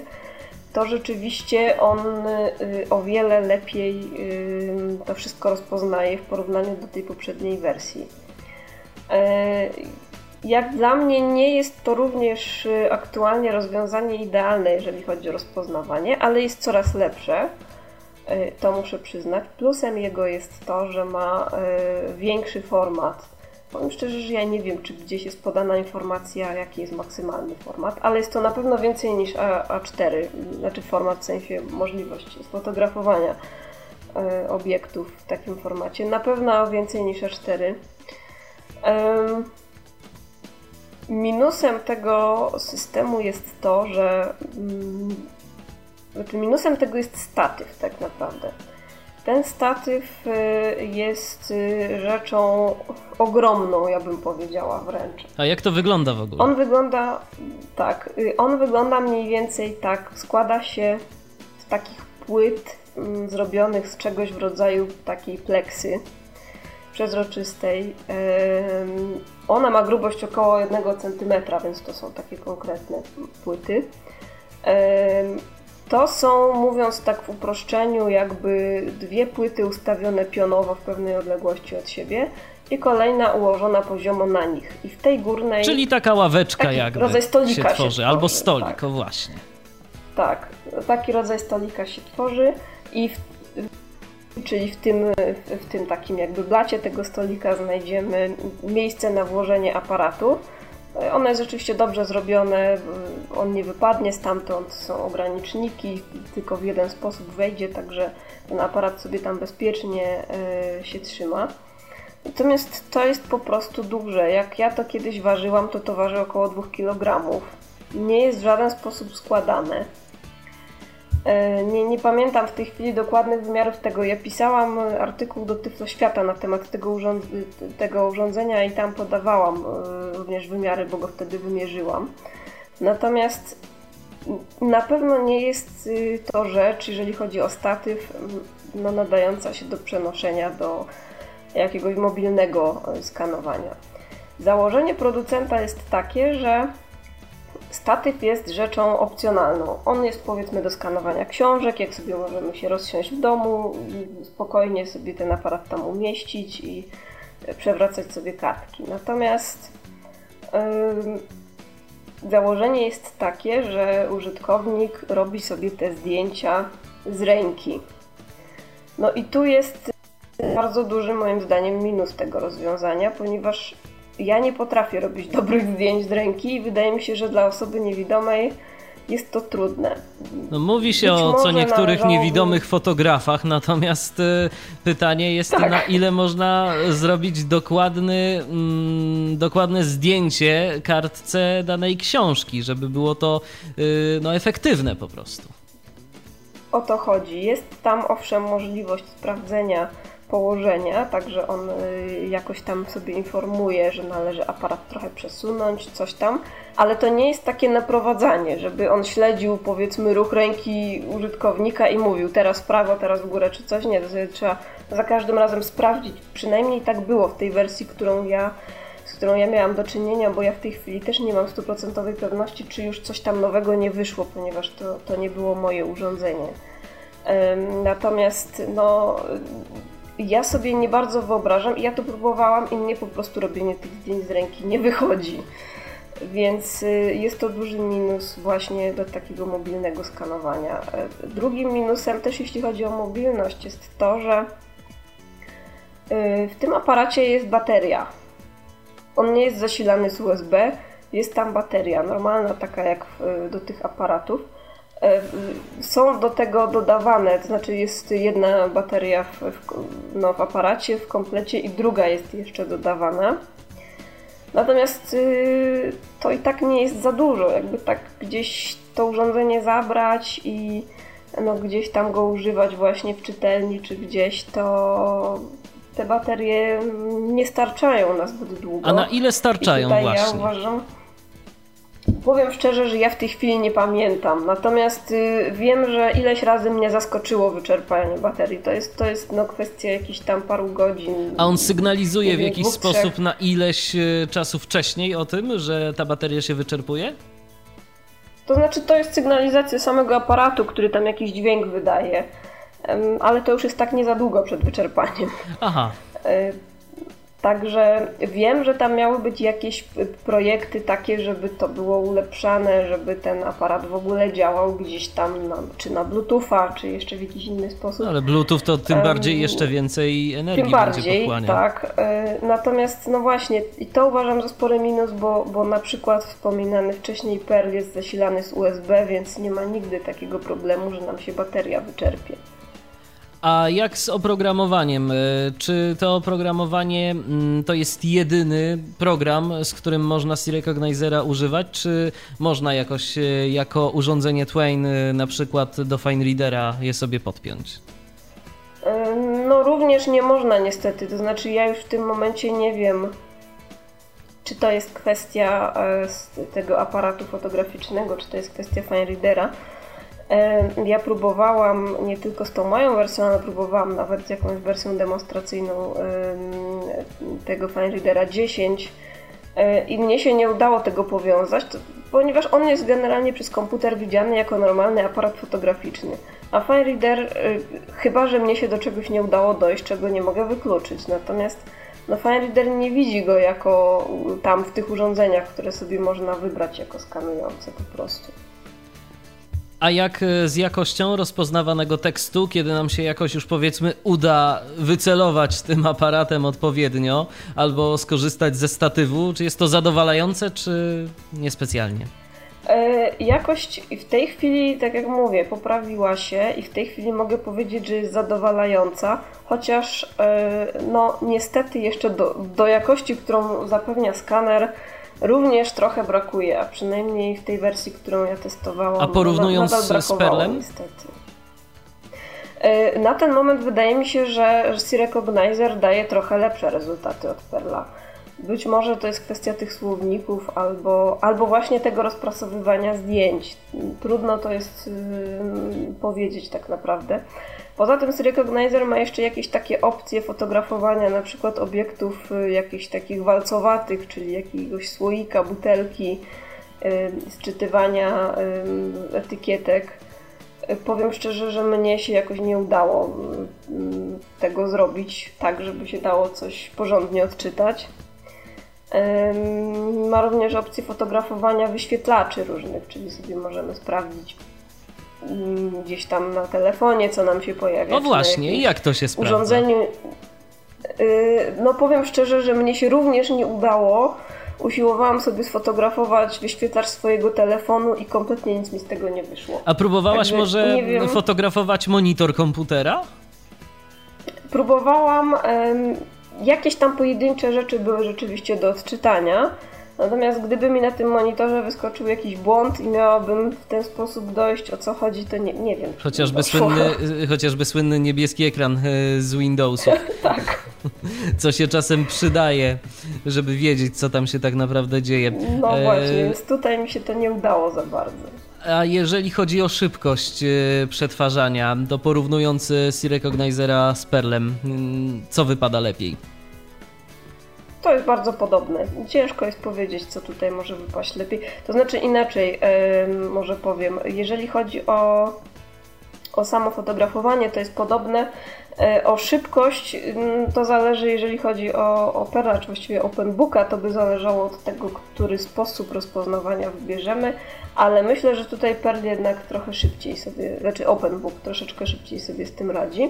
to rzeczywiście on y, o wiele lepiej y, to wszystko rozpoznaje w porównaniu do tej poprzedniej wersji. Jak dla mnie nie jest to również y, aktualnie rozwiązanie idealne, jeżeli chodzi o rozpoznawanie, ale jest coraz lepsze. Y, to muszę przyznać. Plusem jego jest to, że ma y, większy format. Powiem szczerze, że ja nie wiem, czy gdzieś jest podana informacja, jaki jest maksymalny format, ale jest to na pewno więcej niż A, 4 znaczy format w sensie możliwości sfotografowania obiektów w takim formacie. Na pewno więcej niż A4. Minusem tego systemu jest to, że. Mm, znaczy minusem tego jest statyw, tak naprawdę. Ten statyw y, jest y, rzeczą ogromną, ja bym powiedziała wręcz. A jak to wygląda w ogóle? On wygląda tak. Y, on wygląda mniej więcej tak. Składa się z takich płyt mm, zrobionych z czegoś w rodzaju takiej pleksy przezroczystej. Ona ma grubość około 1 cm, więc to są takie konkretne płyty. To są, mówiąc tak w uproszczeniu, jakby dwie płyty ustawione pionowo w pewnej odległości od siebie i kolejna ułożona poziomo na nich. I w tej górnej. Czyli taka ławeczka, jakby rodzaj stolika się tworzy, się albo stolik, tak. o właśnie. Tak, taki rodzaj stolika się tworzy i w Czyli w tym, w tym takim jakby blacie tego stolika znajdziemy miejsce na włożenie aparatu. Ono jest rzeczywiście dobrze zrobione, on nie wypadnie stamtąd, są ograniczniki, tylko w jeden sposób wejdzie, także ten aparat sobie tam bezpiecznie e, się trzyma. Natomiast to jest po prostu duże. Jak ja to kiedyś ważyłam, to to waży około 2 kg. Nie jest w żaden sposób składane. E, nie, nie pamiętam w tej chwili dokładnych wymiarów tego. Ja pisałam artykuł do Tyflo Świata na temat tego, urząd tego urządzenia i tam podawałam e, również wymiary, bo go wtedy wymierzyłam. Natomiast na pewno nie jest y, to rzecz, jeżeli chodzi o statyw, no, nadająca się do przenoszenia do jakiegoś mobilnego e, skanowania. Założenie producenta jest takie, że statyw jest rzeczą opcjonalną. On jest powiedzmy do skanowania książek, jak sobie możemy się rozsiąść w domu i spokojnie sobie ten aparat tam umieścić i e, przewracać sobie kartki. Natomiast yy, założenie jest takie, że użytkownik robi sobie te zdjęcia z ręki. No i tu jest bardzo duży moim zdaniem minus tego rozwiązania, ponieważ ja nie potrafię robić dobrych zdjęć z ręki i wydaje mi się, że dla osoby niewidomej jest to trudne. No, mówi się Być o co niektórych należałoby... niewidomych fotografach, natomiast y, pytanie jest, tak. na ile można zrobić dokładny, mm, dokładne zdjęcie kartce danej książki, żeby było to y, no, efektywne po prostu. O to chodzi. Jest tam owszem możliwość sprawdzenia położenia, także on y, jakoś tam sobie informuje, że należy aparat trochę przesunąć, coś tam, ale to nie jest takie naprowadzanie, żeby on śledził powiedzmy ruch ręki użytkownika i mówił teraz w prawo, teraz w górę czy coś, nie, to trzeba za każdym razem sprawdzić, przynajmniej tak było w tej wersji, którą ja z którą ja miałam do czynienia, bo ja w tej chwili też nie mam stuprocentowej pewności, czy już coś tam nowego nie wyszło, ponieważ to, to nie było moje urządzenie. Natomiast no, ja sobie nie bardzo wyobrażam i ja to próbowałam i mnie po prostu robienie tych zdjęć z ręki nie wychodzi. Więc y, jest to duży minus właśnie do takiego mobilnego skanowania. E, drugim minusem też jeśli chodzi o mobilność jest to, że y, w tym aparacie jest bateria. On nie jest zasilany z USB, jest tam bateria normalna, taka jak do tych aparatów. Są do tego dodawane, to znaczy jest jedna bateria w, w, no, w aparacie, w komplecie i druga jest jeszcze dodawana. Natomiast y, to i tak nie jest za dużo, jakby tak gdzieś to urządzenie zabrać i no, gdzieś tam go używać właśnie w czytelni czy gdzieś, to te baterie nie starczają na zbyt długo. A na ile starczają I właśnie? Ja uważam, Powiem szczerze, że ja w tej chwili nie pamiętam. Natomiast y, wiem, że ileś razy mnie zaskoczyło wyczerpanie baterii. To jest, to jest no, kwestia jakichś tam paru godzin. A on sygnalizuje w jakiś dwóch, sposób trzech. na ileś y, czasu wcześniej o tym, że ta bateria się wyczerpuje? To znaczy, to jest sygnalizacja samego aparatu, który tam jakiś dźwięk wydaje. Ale to już jest tak nie za długo przed wyczerpaniem. Aha. Y, Także wiem, że tam miały być jakieś projekty takie, żeby to było ulepszane, żeby ten aparat w ogóle działał gdzieś tam, na, czy na Bluetootha, czy jeszcze w jakiś inny sposób. Ale Bluetooth to tym bardziej jeszcze więcej energii tym bardziej, będzie tak. E, natomiast no właśnie, i to uważam za spory minus, bo, bo na przykład wspominany wcześniej Perl jest zasilany z USB, więc nie ma nigdy takiego problemu, że nam się bateria wyczerpie. A jak z oprogramowaniem? E, czy to oprogramowanie mm, to jest jedyny program, z którym można C-Recognizera używać, czy można jakoś e, jako urządzenie Twain e, na przykład do FineReadera je sobie podpiąć? No również nie można niestety, to znaczy ja już w tym momencie nie wiem, czy to jest kwestia tego aparatu fotograficznego, czy to jest kwestia FineReadera. Ja próbowałam nie tylko z tą moją wersją, ale próbowałam nawet z jakąś wersją demonstracyjną tego FineReadera 10 e, i mnie się nie udało tego powiązać, ponieważ on jest generalnie przez komputer widziany jako normalny aparat fotograficzny. A FineReader, e, chyba że mnie się do czegoś nie udało dojść, czego nie mogę wykluczyć. Natomiast no, FineReader nie widzi go jako tam w tych urządzeniach, które sobie można wybrać jako skanujące po prostu. A jak e, z jakością rozpoznawanego tekstu, kiedy nam się jakoś już powiedzmy uda wycelować tym aparatem odpowiednio albo skorzystać ze statywu? Czy jest to zadowalające, czy niespecjalnie? E, jakość w tej chwili, tak jak mówię, poprawiła się i w tej chwili mogę powiedzieć, że jest zadowalająca, chociaż e, no niestety jeszcze do, do jakości, którą zapewnia skaner, również trochę brakuje, a przynajmniej w tej wersji, którą ja testowałam. A porównując z Perlem? Niestety. E, na ten moment wydaje mi się, że C-Recognizer daje trochę lepsze rezultaty od Perla. Być może to jest kwestia tych słowników albo, albo właśnie tego rozprasowywania zdjęć. Trudno to jest yy, powiedzieć tak naprawdę. Poza tym Recognizer ma jeszcze jakieś takie opcje fotografowania na przykład obiektów y, jakichś takich walcowatych, czyli jakiegoś słoika, butelki, yy, sczytywania yy, etykietek. Powiem szczerze, że mnie się jakoś nie udało tego zrobić tak, żeby się dało coś porządnie odczytać. Ma również opcję fotografowania wyświetlaczy różnych, czyli sobie możemy sprawdzić gdzieś tam na telefonie, co nam się pojawia. No właśnie, i jak to się sprawdza? Urządzeniu. Y, no powiem szczerze, że mnie się również nie udało. Usiłowałam sobie sfotografować wyświetlacz swojego telefonu i kompletnie nic mi z tego nie wyszło. A próbowałaś Także może fotografować monitor komputera? Próbowałam. Jakieś tam pojedyncze rzeczy były rzeczywiście do odczytania. Natomiast gdyby mi na tym monitorze wyskoczył jakiś błąd i miałabym w ten sposób dojść o co chodzi, to nie, nie wiem. Chociażby słynny, chociażby słynny niebieski ekran e, z Windowsów. tak. Co się czasem przydaje, żeby wiedzieć, co tam się tak naprawdę dzieje. No e, właśnie, więc tutaj mi się to nie udało za bardzo. A jeżeli chodzi o szybkość e, przetwarzania, to porównując C-Recognizera z Perlem, co wypada lepiej? To jest bardzo podobne. Ciężko jest powiedzieć, co tutaj może wypaść lepiej. To znaczy inaczej, yy, może powiem. Jeżeli chodzi o, o samo fotografowanie, to jest podobne. Yy, o szybkość to zależy, jeżeli chodzi o, o Perla, czy właściwie OpenBooka, to by zależało od tego, który sposób rozpoznawania wybierzemy, ale myślę, że tutaj Perl jednak trochę szybciej sobie, znaczy OpenBook troszeczkę szybciej sobie z tym radzi.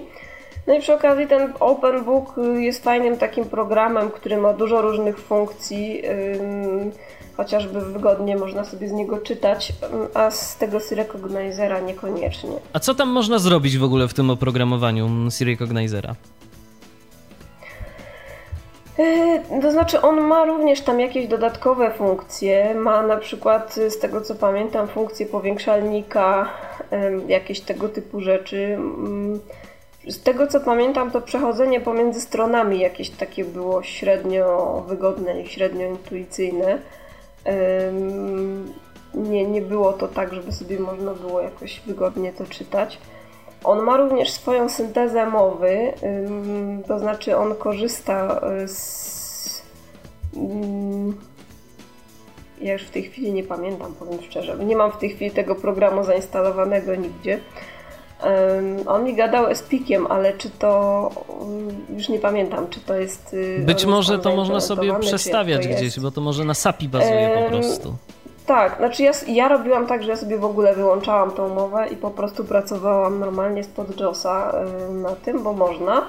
No i przy okazji ten Open Book jest fajnym takim programem, który ma dużo różnych funkcji, chociażby wygodnie można sobie z niego czytać, a z tego C-Recognizera niekoniecznie. A co tam można zrobić w ogóle w tym oprogramowaniu C-Recognizera? E, to znaczy, on ma również tam jakieś dodatkowe funkcje. Ma na przykład, z tego co pamiętam, funkcję powiększalnika, jakieś tego typu rzeczy. Z tego co pamiętam, to przechodzenie pomiędzy stronami jakieś takie było średnio wygodne i średnio intuicyjne. Nie, nie było to tak, żeby sobie można było jakoś wygodnie to czytać. On ma również swoją syntezę mowy, to znaczy on korzysta e, z. Mm, ja już w tej chwili nie pamiętam, powiem szczerze. Nie mam w tej chwili tego programu zainstalowanego nigdzie on mi gadał z pikiem, ale czy to już nie pamiętam, czy to jest. Y, Być może to można sobie przestawiać gdzieś, bo to może na SAPI bazuje po prostu. Tak, znaczy ja, ja robiłam tak, że ja sobie w ogóle wyłączałam tą mowę i po prostu pracowałam normalnie spod JOSa na tym, bo można.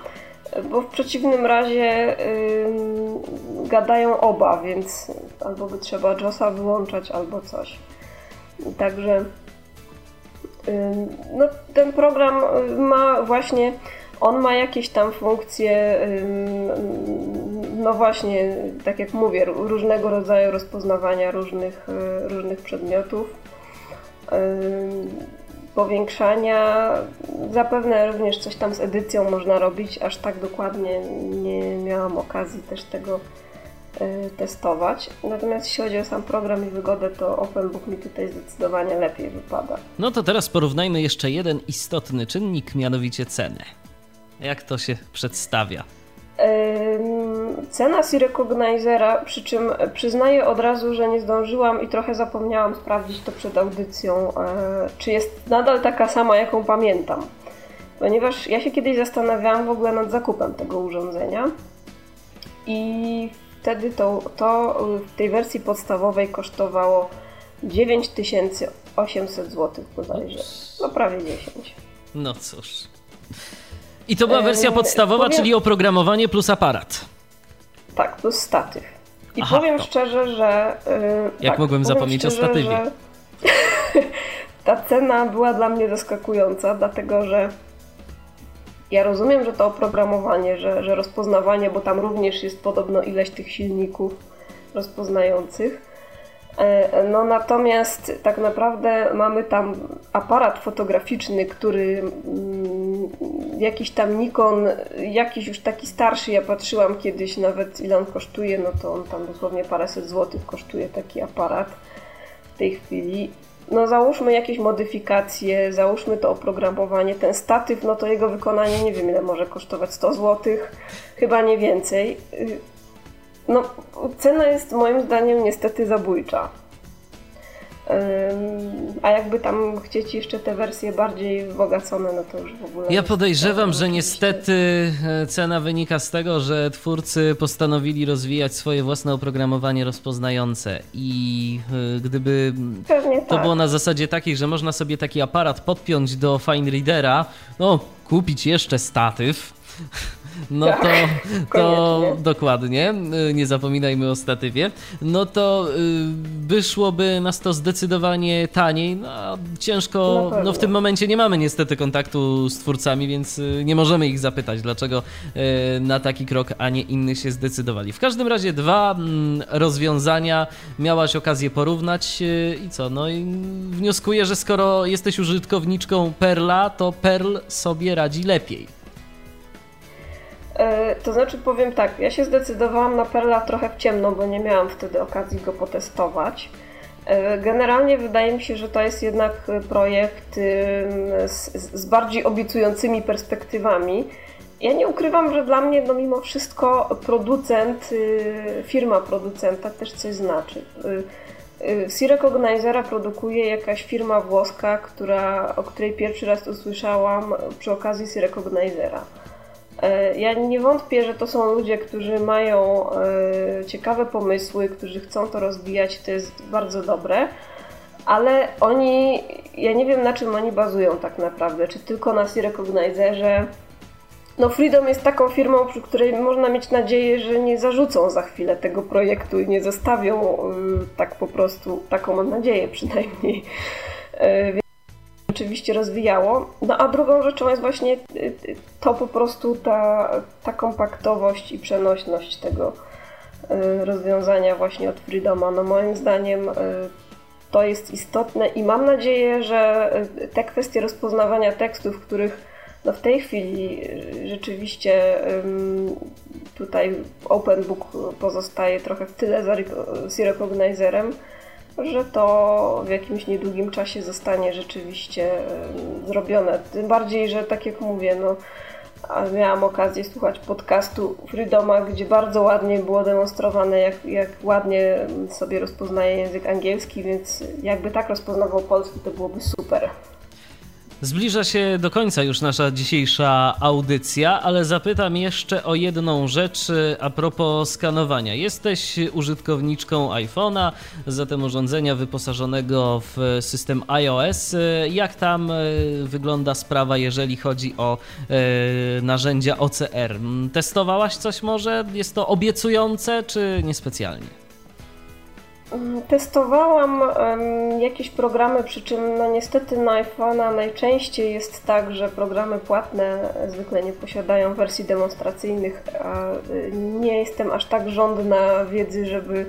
Bo w przeciwnym razie yy, gadają oba, więc albo by trzeba JOSa wyłączać, albo coś. Także no, ten program y, ma właśnie, on ma jakieś tam funkcje, no właśnie, tak jak mówię, różnego rodzaju rozpoznawania różnych, y, różnych przedmiotów, powiększania. Zapewne również coś tam z edycją można robić, aż tak dokładnie nie miałam okazji też tego testować. Natomiast jeśli chodzi o sam program i wygodę, to OpenBook mi tutaj zdecydowanie lepiej wypada. No to teraz porównajmy jeszcze jeden istotny czynnik, mianowicie cenę. Jak to się przedstawia? Cena C-Recognizera, przy czym przyznaję od razu, że nie zdążyłam i trochę zapomniałam sprawdzić to przed audycją, e, czy jest nadal taka sama, jaką pamiętam. Ponieważ ja się kiedyś zastanawiałam w ogóle nad zakupem tego urządzenia i wtedy to, to w tej wersji podstawowej kosztowało 9000 800 zł bodajże. No prawie 10. No cóż. I to była wersja podstawowa, powiem... czyli oprogramowanie plus aparat. Tak, plus statyw. I Aha, powiem to. szczerze, że. Yy, Jak tak, mogłem zapomnieć szczerze, o statywie? ta cena była dla mnie zaskakująca, dlatego że ja rozumiem, że to oprogramowanie, że, że rozpoznawanie, bo tam również jest podobno ileś tych silników rozpoznających. E, no natomiast tak naprawdę mamy tam aparat fotograficzny, który mm, jakiś tam Nikon, jakiś już taki starszy, ja patrzyłam kiedyś nawet ile on kosztuje, no to on tam dosłownie paręset złotych kosztuje taki aparat w tej chwili no załóżmy jakieś modyfikacje, załóżmy to oprogramowanie, ten statyw, no to jego wykonanie nie wiem ile może kosztować, 100 zł, chyba nie więcej. Y, no cena jest moim zdaniem niestety zabójcza. A jakby tam chcieć jeszcze te wersje bardziej wzbogacone, no to już w ogóle. Ja podejrzewam, że niestety e, cena wynika z tego, że twórcy postanowili rozwijać swoje własne oprogramowanie rozpoznające. I e, gdyby Pewnie to tak. było na zasadzie takiej, że można sobie taki aparat podpiąć do Fine Readera, no kupić jeszcze statyw no tak, to, to dokładnie, y, nie zapominajmy o statywie, no to y, wyszłoby nas to zdecydowanie taniej, no ciężko, no w tym momencie nie mamy niestety kontaktu z twórcami, więc y, nie możemy ich zapytać, dlaczego na taki krok, a nie inny się zdecydowali. W każdym razie dwa mm, rozwiązania miałaś okazję porównać i co, no i wnioskuję, że skoro jesteś użytkowniczką Perla, to Perl sobie radzi lepiej. E, to znaczy powiem tak, ja się zdecydowałam na Perla trochę w ciemno, bo nie miałam wtedy okazji go potestować. E, generalnie wydaje mi się, że to jest jednak projekt z, z bardziej obiecującymi perspektywami. Ja nie ukrywam, że dla mnie no mimo wszystko producent, y, firma producenta też coś znaczy. Y, y, C-Recognizera produkuje jakaś firma włoska, która, o której pierwszy raz usłyszałam przy okazji C-Recognizera. E, ja nie wątpię, że to są ludzie, którzy mają e, ciekawe pomysły, którzy chcą to rozwijać, to jest bardzo dobre, ale oni, ja nie wiem na czym oni bazują tak naprawdę, czy tylko na C-Recognizerze. No Freedom jest taką firmą, przy której można mieć nadzieję, że nie zarzucą za chwilę tego projektu i nie zostawią e, tak po prostu, taką mam nadzieję przynajmniej oczywiście rozwijało. No a drugą rzeczą jest właśnie y, y, to po prostu ta, ta kompaktowość i przenośność tego y, rozwiązania właśnie od Freedoma. No moim zdaniem to jest istotne i mam nadzieję, że te kwestie rozpoznawania tekstów, których no w tej chwili rzeczywiście tutaj OpenBook pozostaje trochę w tyle z Recognizerem, że to w jakimś niedługim czasie zostanie rzeczywiście zrobione. Tym bardziej, że tak jak mówię, no, miałam okazję słuchać podcastu Freedoma, gdzie bardzo ładnie było demonstrowane, jak, jak ładnie sobie rozpoznaje język angielski, więc jakby tak rozpoznawał polski, to byłoby super. Zbliża się do końca już nasza dzisiejsza audycja, ale zapytam jeszcze o jedną rzecz a propos skanowania. Jesteś użytkowniczką iPhone'a, zatem urządzenia wyposażonego w system iOS. Jak tam e, wygląda sprawa, jeżeli chodzi o e, narzędzia OCR? Testowałaś coś może? Jest to obiecujące, czy niespecjalnie? Mm, testowałam jakieś programy, przy czym no niestety na iPhone'a najczęściej jest tak, że programy płatne zwykle nie posiadają wersji demonstracyjnych, a y, nie jestem aż tak żądna wiedzy, żeby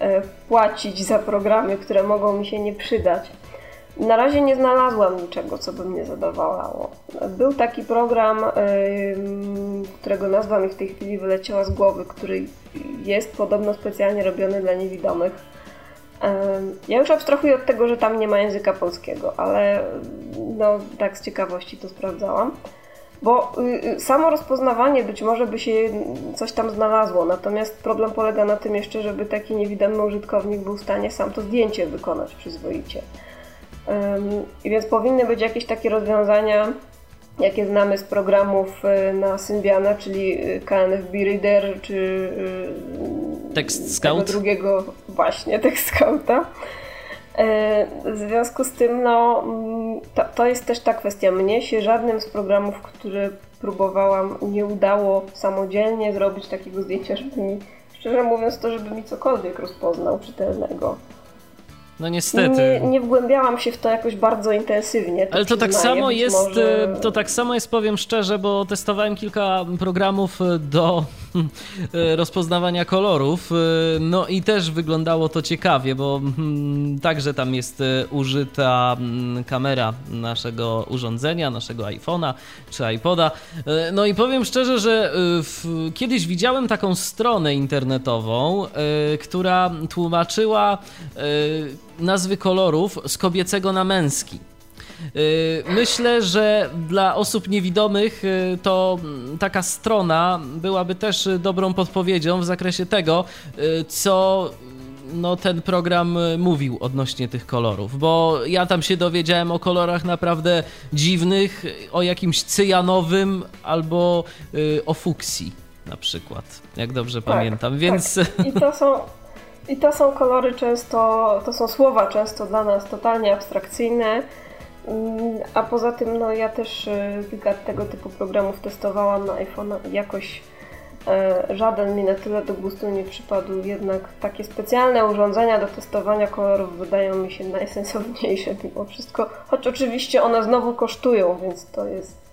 e, płacić za programy, które mogą mi się nie przydać. Na razie nie znalazłam niczego, co by mnie zadowalało. Był taki program, którego nazwa mi w tej chwili wyleciała z głowy, który jest podobno specjalnie robiony dla niewidomych ja już abstrahuję od tego, że tam nie ma języka polskiego, ale no tak z ciekawości to sprawdzałam. Bo y, y, samo rozpoznawanie być może by się coś tam znalazło, natomiast problem polega na tym jeszcze, żeby taki niewidomy użytkownik był w stanie sam to zdjęcie wykonać przyzwoicie. I więc powinny być jakieś takie rozwiązania, jakie znamy z programów y, na Symbiana, czyli KNFB Reader, czy Tekst Scout? drugiego właśnie, tekst Scouta. W związku z tym, no, to, to jest też ta kwestia. Mnie się żadnym z programów, które próbowałam, nie udało samodzielnie zrobić takiego zdjęcia, żeby mi, szczerze mówiąc, to żeby mi cokolwiek rozpoznał czytelnego. No niestety. Nie, nie wgłębiałam się w to jakoś bardzo intensywnie. To Ale to tak samo jest, może... to tak samo jest, powiem szczerze, bo testowałem kilka programów do rozpoznawania kolorów. No i też wyglądało to ciekawie, bo hmm, także tam jest użyta hmm, kamera naszego urządzenia, naszego iPhone'a czy iPoda. No i powiem szczerze, że w, kiedyś widziałem taką stronę internetową, która tłumaczyła nazwy kolorów z kobiecego na męski. Y, myślę, że dla osób niewidomych y, to taka strona byłaby też dobrą podpowiedzią w zakresie tego, y, co no, ten program mówił odnośnie tych kolorów, bo ja tam się dowiedziałem o kolorach naprawdę dziwnych, o jakimś cyjanowym albo o fuksji na przykład, jak dobrze tak, pamiętam, więc... Tak. I to są i to są kolory często, to są słowa często dla nas totalnie abstrakcyjne. Mm, a poza tym, no ja też kilka tego typu programów testowałam na iPhone i jakoś e, żaden mi na tyle do gustu nie przypadł. Jednak takie specjalne urządzenia do testowania kolorów wydają mi się najsensowniejsze mimo wszystko. Choć oczywiście one znowu kosztują, więc to jest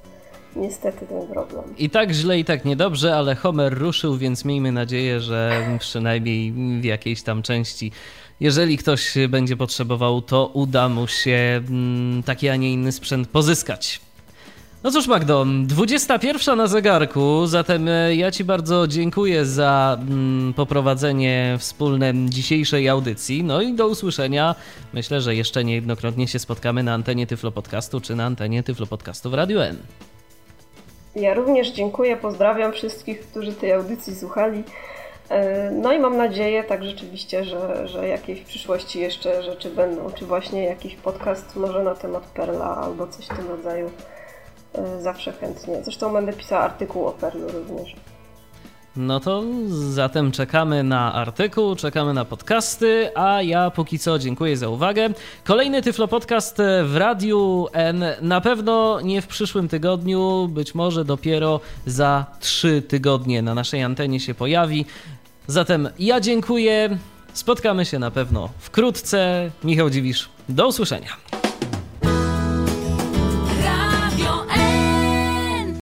niestety ten problem. I tak źle, i tak niedobrze, ale Homer ruszył, więc miejmy nadzieję, że przynajmniej w jakiejś tam części, jeżeli ktoś będzie potrzebował, to uda mu się mm, taki, a nie inny sprzęt pozyskać. No cóż, Magdo, 21 na zegarku, zatem e, ja Ci bardzo dziękuję za mm, poprowadzenie wspólne dzisiejszej audycji. No i do usłyszenia. Myślę, że jeszcze niejednokrotnie się spotkamy na antenie Tyflo Podcastu czy na antenie Tyflo Podcastu w Radio N. Ja również dziękuję, pozdrawiam wszystkich, którzy tej audycji słuchali. E, no i mam nadzieję tak rzeczywiście, że, że jakieś w przyszłości jeszcze rzeczy będą, czy właśnie jakiś podcast może na temat Perla albo coś w tym rodzaju. E, zawsze chętnie. Zresztą będę pisała artykuł o Perlu również. No to zatem czekamy na artykuł, czekamy na podcasty, a ja póki co dziękuję za uwagę. Kolejny Tyflo Podcast w Radiu N na pewno nie w przyszłym tygodniu, być może dopiero za trzy tygodnie na naszej antenie się pojawi. Zatem ja dziękuję, spotkamy się na pewno wkrótce. Michał Dziwisz, do usłyszenia.